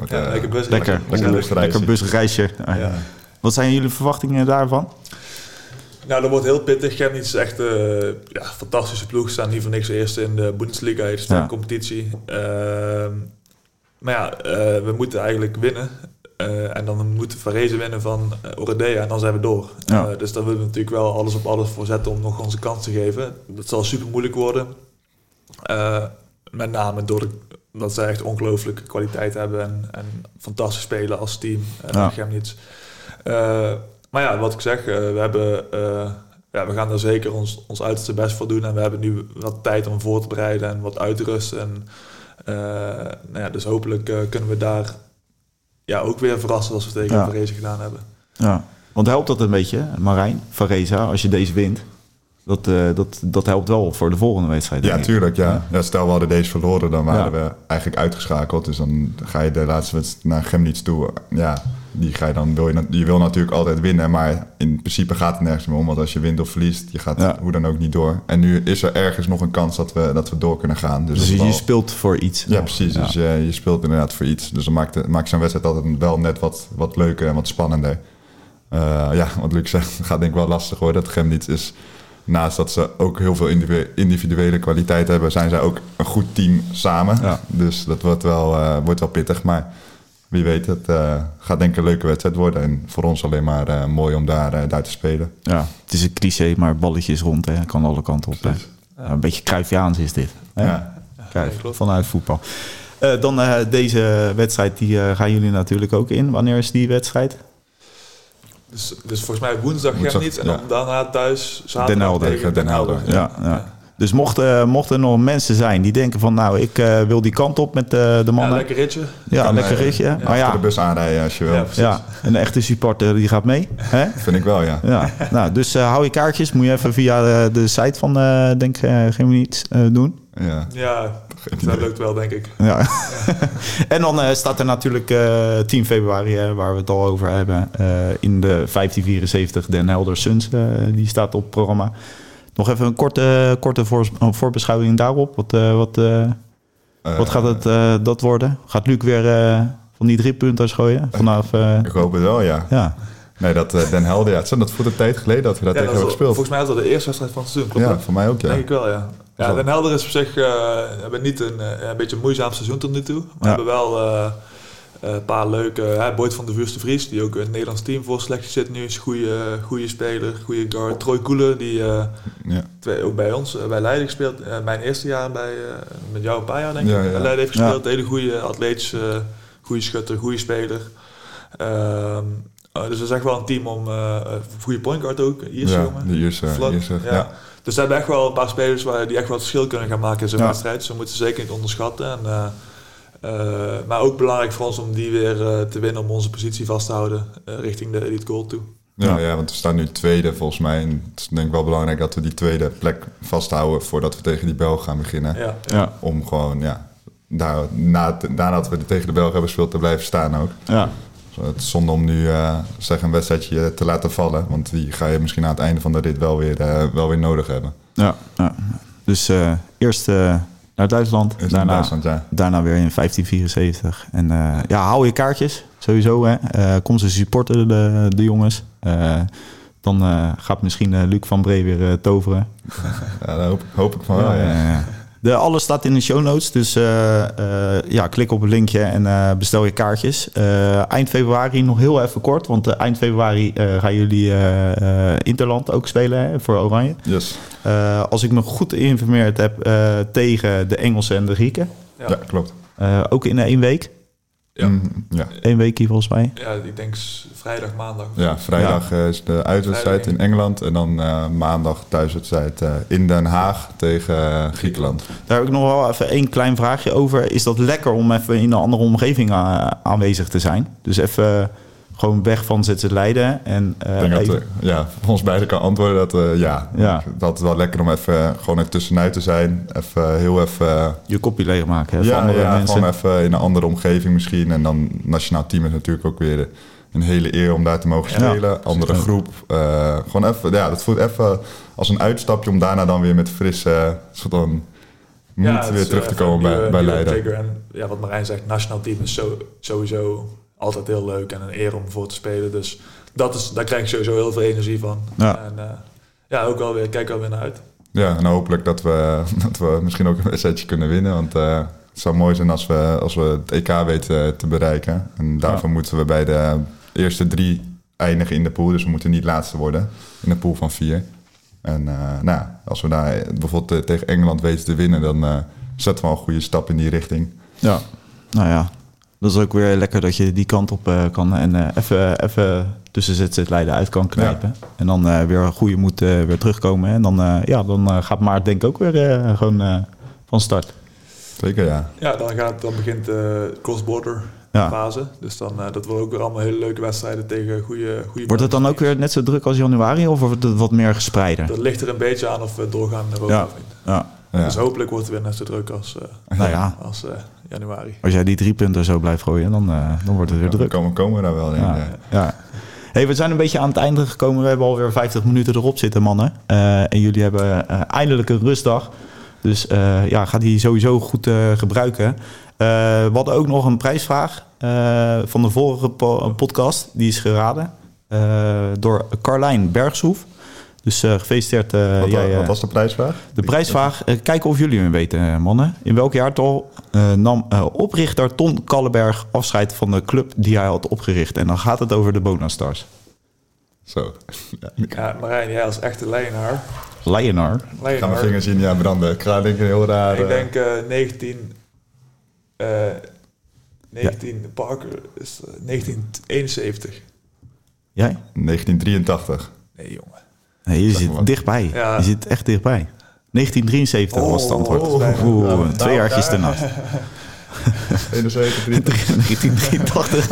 Wordt, ja eh, lekker bus. Lekker, lekker lekker, busreisje. lekker busreisje. Ah, Ja. Wat zijn jullie verwachtingen daarvan? Nou, dat wordt heel pittig. Chemnitz is echt een ja, fantastische ploeg. Staan niet voor niks eerste in de Bundesliga, de sterke Ja. competitie. Ehm, maar ja, eh, we moeten eigenlijk winnen. Eh, en dan moeten we Varese winnen van Oradea en dan zijn we door. Ja. Eh, dus daar willen we natuurlijk wel alles op alles voor zetten om nog onze kans te geven. Dat zal super moeilijk worden. Eh, met name door de, dat zij echt ongelooflijke kwaliteit hebben en, en fantastisch spelen als team. Uh, Ja. Chemnitz. Eh, maar ja, wat ik zeg, eh, we, hebben, eh, ja, we gaan daar zeker ons, ons uiterste best voor doen. En we hebben nu wat tijd om voor te bereiden en wat uit te rusten. En, eh, nou ja, dus hopelijk eh, kunnen we daar ja, ook weer verrassen als we tegen Ja. Varese gedaan hebben. Ja. Want helpt dat een beetje, Marijn, Varesa, als je deze wint? Dat, eh, dat, dat helpt wel voor de volgende wedstrijd. Ja, tuurlijk. Ja. Ja. Stel we hadden deze verloren, dan waren we eigenlijk uitgeschakeld. Dus dan ga je de laatste wedstrijd naar Chemnitz toe. Ja, die ga je dan, wil je, je wil natuurlijk altijd winnen, maar in principe gaat het nergens meer om. Want als je wint of verliest, je gaat Ja. hoe dan ook niet door. En nu is er ergens nog een kans dat we, dat we door kunnen gaan. Dus, Dus je speelt voor iets. Ja, precies. Ja. Dus je, je speelt inderdaad voor iets. Dus dan maakt, de- maakt zo'n wedstrijd altijd wel net wat, wat leuker en wat spannender. Eh, ja, wat Luc zegt, [LAUGHS] gaat denk ik wel lastig worden. Dat Chemnitz is, naast dat ze ook heel veel individu- individuele kwaliteit hebben, zijn zij ook een goed team samen. Ja. Dus dat wordt wel, eh, wordt wel pittig. Maar wie weet, het eh, gaat denk ik een leuke wedstrijd worden. En voor ons alleen maar eh, mooi om daar, daar te spelen. Ja, het is een cliché, maar balletjes rond. Hè. Kan alle kanten op. Ja, een beetje Cruyffiaans is dit. Hè? Ja. Vanuit voetbal. Eh, dan eh, deze wedstrijd, die eh, gaan jullie natuurlijk ook in. Wanneer is die wedstrijd? Dus, dus volgens mij woensdag Woensdag, Chemnitz en dan ja. daarna thuis zaterdag Den Helder. tegen Den Helder, Ja, ja. Dus mochten, mochten er nog mensen zijn die denken van... nou, ik eh, wil die kant op met eh, de Ja, mannen. lekker ritje. Ja, Kan, lekker eh, ritje. Maar Achter ja, de bus aanrijden als je wil. Ja, ja, een echte supporter die gaat mee. Hè? [LAUGHS] Vind ik wel, ja. Ja, nou, dus eh, hou je kaartjes. Moet je even via eh, de site van, eh denk eh geen niet doen. ja. Ja, [LAUGHS] dat lukt wel, denk ik. Ja. [LAUGHS] en dan eh, staat er natuurlijk eh 10 februari, hè, waar we het al over hebben, eh, in de 1574 Den Helder Suns. eh, die staat op het programma. Nog even een korte, korte voor, voorbeschouwing daarop. Wat, eh, wat, eh, wat Eh, gaat het, eh, dat worden? Gaat Luc weer eh, van die drie punten gooien? Vanaf, eh, Ik hoop het wel, ja. ja. Nee, dat eh, Den Helder, ja, het is dat voor de tijd geleden dat we dat Ja, tegen hebben gespeeld. volgens mij is dat de eerste wedstrijd van het seizoen, klopt Ja, voor mij ook, ja. Denk ik wel, ja. Ja. Den Helder is op zich eh, hebben niet een, eh, een beetje een moeizaam seizoen tot nu toe. We Ja. hebben wel eh, een paar leuke... Hè, Boyd van de Vuurste Vries, die ook in het Nederlands team voor selectie zit nu. Is een goede, goede speler, goede guard. Troy Koelen, die Ja. twee, ook bij ons, bij Leiden gespeeld. Mijn eerste jaar bij, met jou een paar jaar denk ik, bij Leiden heeft gespeeld. Hele goede atletische, goede schutter, goede speler. Ehm, eh, dus dat is echt wel een team om... goede point guard ook, Ierse ja, jongen. de Ierse, Vlak, Ierse, ja. ja. Dus we hebben echt wel een paar spelers waar, die echt wel het verschil kunnen gaan maken in zo'n Ja. wedstrijd. Dus we moeten ze zeker niet onderschatten. En, eh, eh, maar ook belangrijk voor ons om die weer eh, te winnen om onze positie vast te houden eh, richting de elite goal toe. Ja, ja, want we staan nu tweede volgens mij. En het is denk ik wel belangrijk dat we die tweede plek vasthouden voordat we tegen die Belgen gaan beginnen. Ja, Ja, Om gewoon, ja, daar, na, nadat we tegen de Belgen hebben gespeeld, te blijven staan ook. ja. Het is zonde om nu eh, zeg een wedstrijdje te laten vallen. Want die ga je misschien aan het einde van de rit wel weer, eh, wel weer nodig hebben. ja, ja. Dus eh, eerst naar Duitsland, daarna, Duitsland, ja. daarna weer in 1574. En ja, hou je kaartjes, sowieso. Hè. Kom ze supporten, de, de jongens. Dan gaat misschien Luc van Bree weer toveren. ja daar hoop, hoop ik van wel, ja. Ja, ja. De, alles staat in de show notes, dus eh, eh, ja, klik op het linkje en eh, bestel je kaartjes. Eind februari nog heel even kort, want eind februari gaan jullie Interland ook spelen hè, voor Oranje. Yes. Als ik me goed geïnformeerd heb tegen de Engelsen en de Grieken. ja. Ja, klopt. Ook in één week. Ja. Mm, ja. Eén weekje volgens mij. ja, ik denk vrijdag, maandag. Ja, vrijdag is de uitwedstrijd in Engeland. En dan eh, maandag thuiswedstrijd eh, in Den Haag tegen eh, Griekenland. Daar heb ik nog wel even één klein vraagje over. Is dat lekker om even in een andere omgeving aanwezig te zijn? Dus even gewoon weg van zitten Leiden. En, eh, Ik denk dat eh, ja, voor ons beiden kan antwoorden dat eh, ja, Ja. dat is wel lekker om even gewoon even tussenuit te zijn. Even heel even, eh, je kopje leegmaken hè, ja, andere ja, mensen. gewoon even in een andere omgeving misschien. En dan nationaal team is natuurlijk ook weer een hele eer om daar te mogen spelen. Andere groep. eh, gewoon even, ja, dat voelt even als een uitstapje om daarna dan weer met frisse soort van moed weer is, terug eh, te komen bij, nieuwe- bij Leiden. trigger. En ja, wat Marijn zegt, nationaal team is zo, sowieso altijd heel leuk en een eer om voor te spelen. Dus dat is, daar krijg ik sowieso heel veel energie van. Ja. En eh, ja, ook wel weer, kijk er wel weer naar uit. Ja, en hopelijk dat we, [LAUGHS] dat we misschien ook een wedstrijdje kunnen winnen. Want eh, het zou mooi zijn als we, als we het EK weten te bereiken. En daarvoor moeten we bij de eerste drie eindigen in de pool. Dus we moeten niet laatste worden in een pool van vier. En eh, nou, als we daar bijvoorbeeld eh, tegen Engeland weten te winnen, dan eh, zetten we al een goede stap in die richting. Ja, nou ja. Dat is ook weer lekker dat je die kant op eh, kan en eh, even, even tussen ZZ Leiden uit kan knijpen. En dan eh, weer een goede moed eh, weer terugkomen. En dan, eh, ja, dan eh, gaat Maart denk ik ook weer eh, gewoon eh, van start. Zeker, ja. Ja, dan, gaat, dan begint de cross-border Ja. fase. Dus dan, eh, dat worden ook weer allemaal hele leuke wedstrijden tegen goede goede Wordt het dan ook weer net zo druk als januari of wordt het wat meer gespreider? Dat ligt er een beetje aan of we doorgaan naar boven Ja. of niet. Ja, ja. Dus hopelijk wordt het weer net zo druk als, eh, nou ja, als eh, januari. als jij die drie punten zo blijft gooien, dan, eh, dan wordt het weer druk. komen, komen we daar wel in. Ja, ja. ja. Hey, we zijn een beetje aan het einde gekomen. We hebben alweer 50 minuten erop zitten, mannen. Eh, en jullie hebben eh, eindelijk een rustdag. Dus eh, ja, ga die sowieso goed eh, gebruiken. Eh, we hadden ook nog een prijsvraag eh, van de vorige po- podcast. Die is geraden eh, door Carlijn Bergshoef. Dus eh, gefeliciteerd. eh, Wat, jij, eh, wat was de prijsvraag? de prijsvraag, kijken of jullie hem weten, mannen. In welk jaartal eh, nam eh, oprichter Ton Kallenberg afscheid van de club die hij had opgericht? En dan gaat het over de Bonastars. Zo. Ja, [LAUGHS] ik Ja, Marijn, jij als echte Leienaar. Lionel. ga mijn vingers in ja, branden. Ik ga denk ik een heel raar... Ik denk eh 19... eh 19... Parker is eh, 1971. Jij? 1983. Nee, jongen. Nee, je zit maar. dichtbij. Ja. Je zit echt dichtbij. 1973 was het antwoord. oh, bijna. Oeh, Nou, twee nou, jaartjes ja. ernaast. 71, 83. 1983.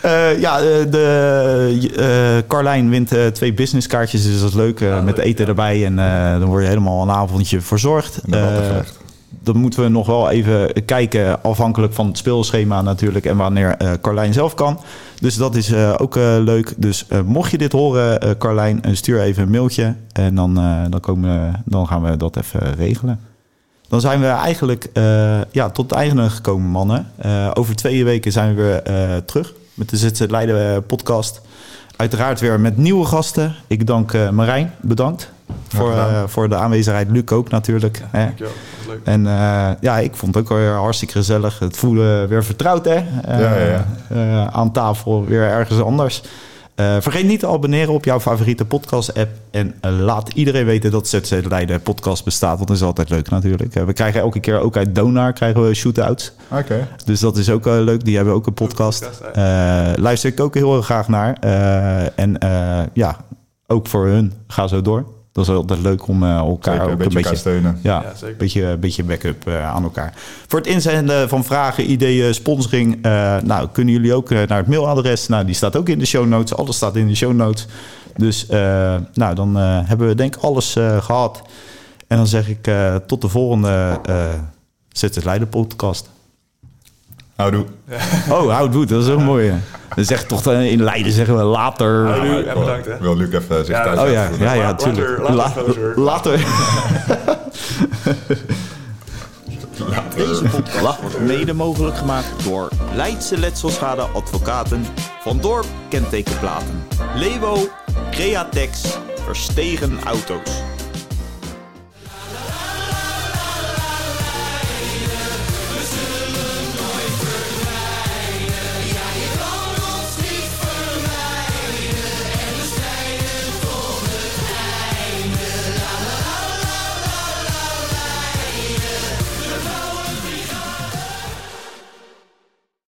Eh, ja, eh, de, eh, Carlijn wint eh, twee businesskaartjes, dus dat is leuk. met leuk, eten ja. erbij en eh, dan word je helemaal een avondje verzorgd. En dan moeten we nog wel even kijken, afhankelijk van het speelschema natuurlijk en wanneer eh, Carlijn zelf kan. Dus dat is eh, ook eh, leuk. Dus mocht je dit horen, Carlijn, stuur even een mailtje en dan, dan, komen, dan gaan we dat even regelen. Dan zijn we eigenlijk ja, tot het einde gekomen, mannen. Over twee weken zijn we weer terug met de ZZ Leiden podcast. Uiteraard weer met nieuwe gasten. Ik dank Marijn, bedankt. Voor, eh, voor de aanwezigheid. Luc ook natuurlijk. hè. Leuk. En eh, ja, ik vond het ook weer hartstikke gezellig. Het voelde weer vertrouwd, hè? Eh, Ja, ja, ja. aan tafel weer ergens anders. Vergeet niet te abonneren op jouw favoriete podcast-app. En laat iedereen weten dat ZZ Leiden podcast bestaat. Want dat is altijd leuk natuurlijk. We krijgen elke keer ook uit Donar krijgen we shootouts. Oké. Dus dat is ook leuk. Die hebben ook een podcast. luister ik ook heel erg graag naar. En ja, ook voor hun. Ga zo door. Dat is altijd leuk om eh, elkaar Zeker, ook een beetje steunen. ja, Ja, zeker. een beetje, een beetje backup eh, aan elkaar. Voor het inzenden van vragen, ideeën, sponsoring... eh, nou, kunnen jullie ook naar het mailadres. Nou, die staat ook in de show notes. Alles staat in de show notes. Dus eh, nou, dan eh, hebben we denk ik alles eh, gehad. En dan zeg ik eh, tot de volgende eh Zet het Leiden podcast. Houdoe. [LAUGHS] Oh, houd dat is ook mooi. Dan zeg toch eh, in Leiden zeggen we later. Houdoe en bedankt, hè. Wil Luc even zich Ja, thuis Oh ja, uitvoeren? ja, ja, Later, tuurlijk. later, [LAUGHS] later. Deze podcast wordt mede mogelijk gemaakt door Leidse Letselschade Advocaten, Van Dorp Kentekenplaten, Lewo, Createx, Verstegen Auto's.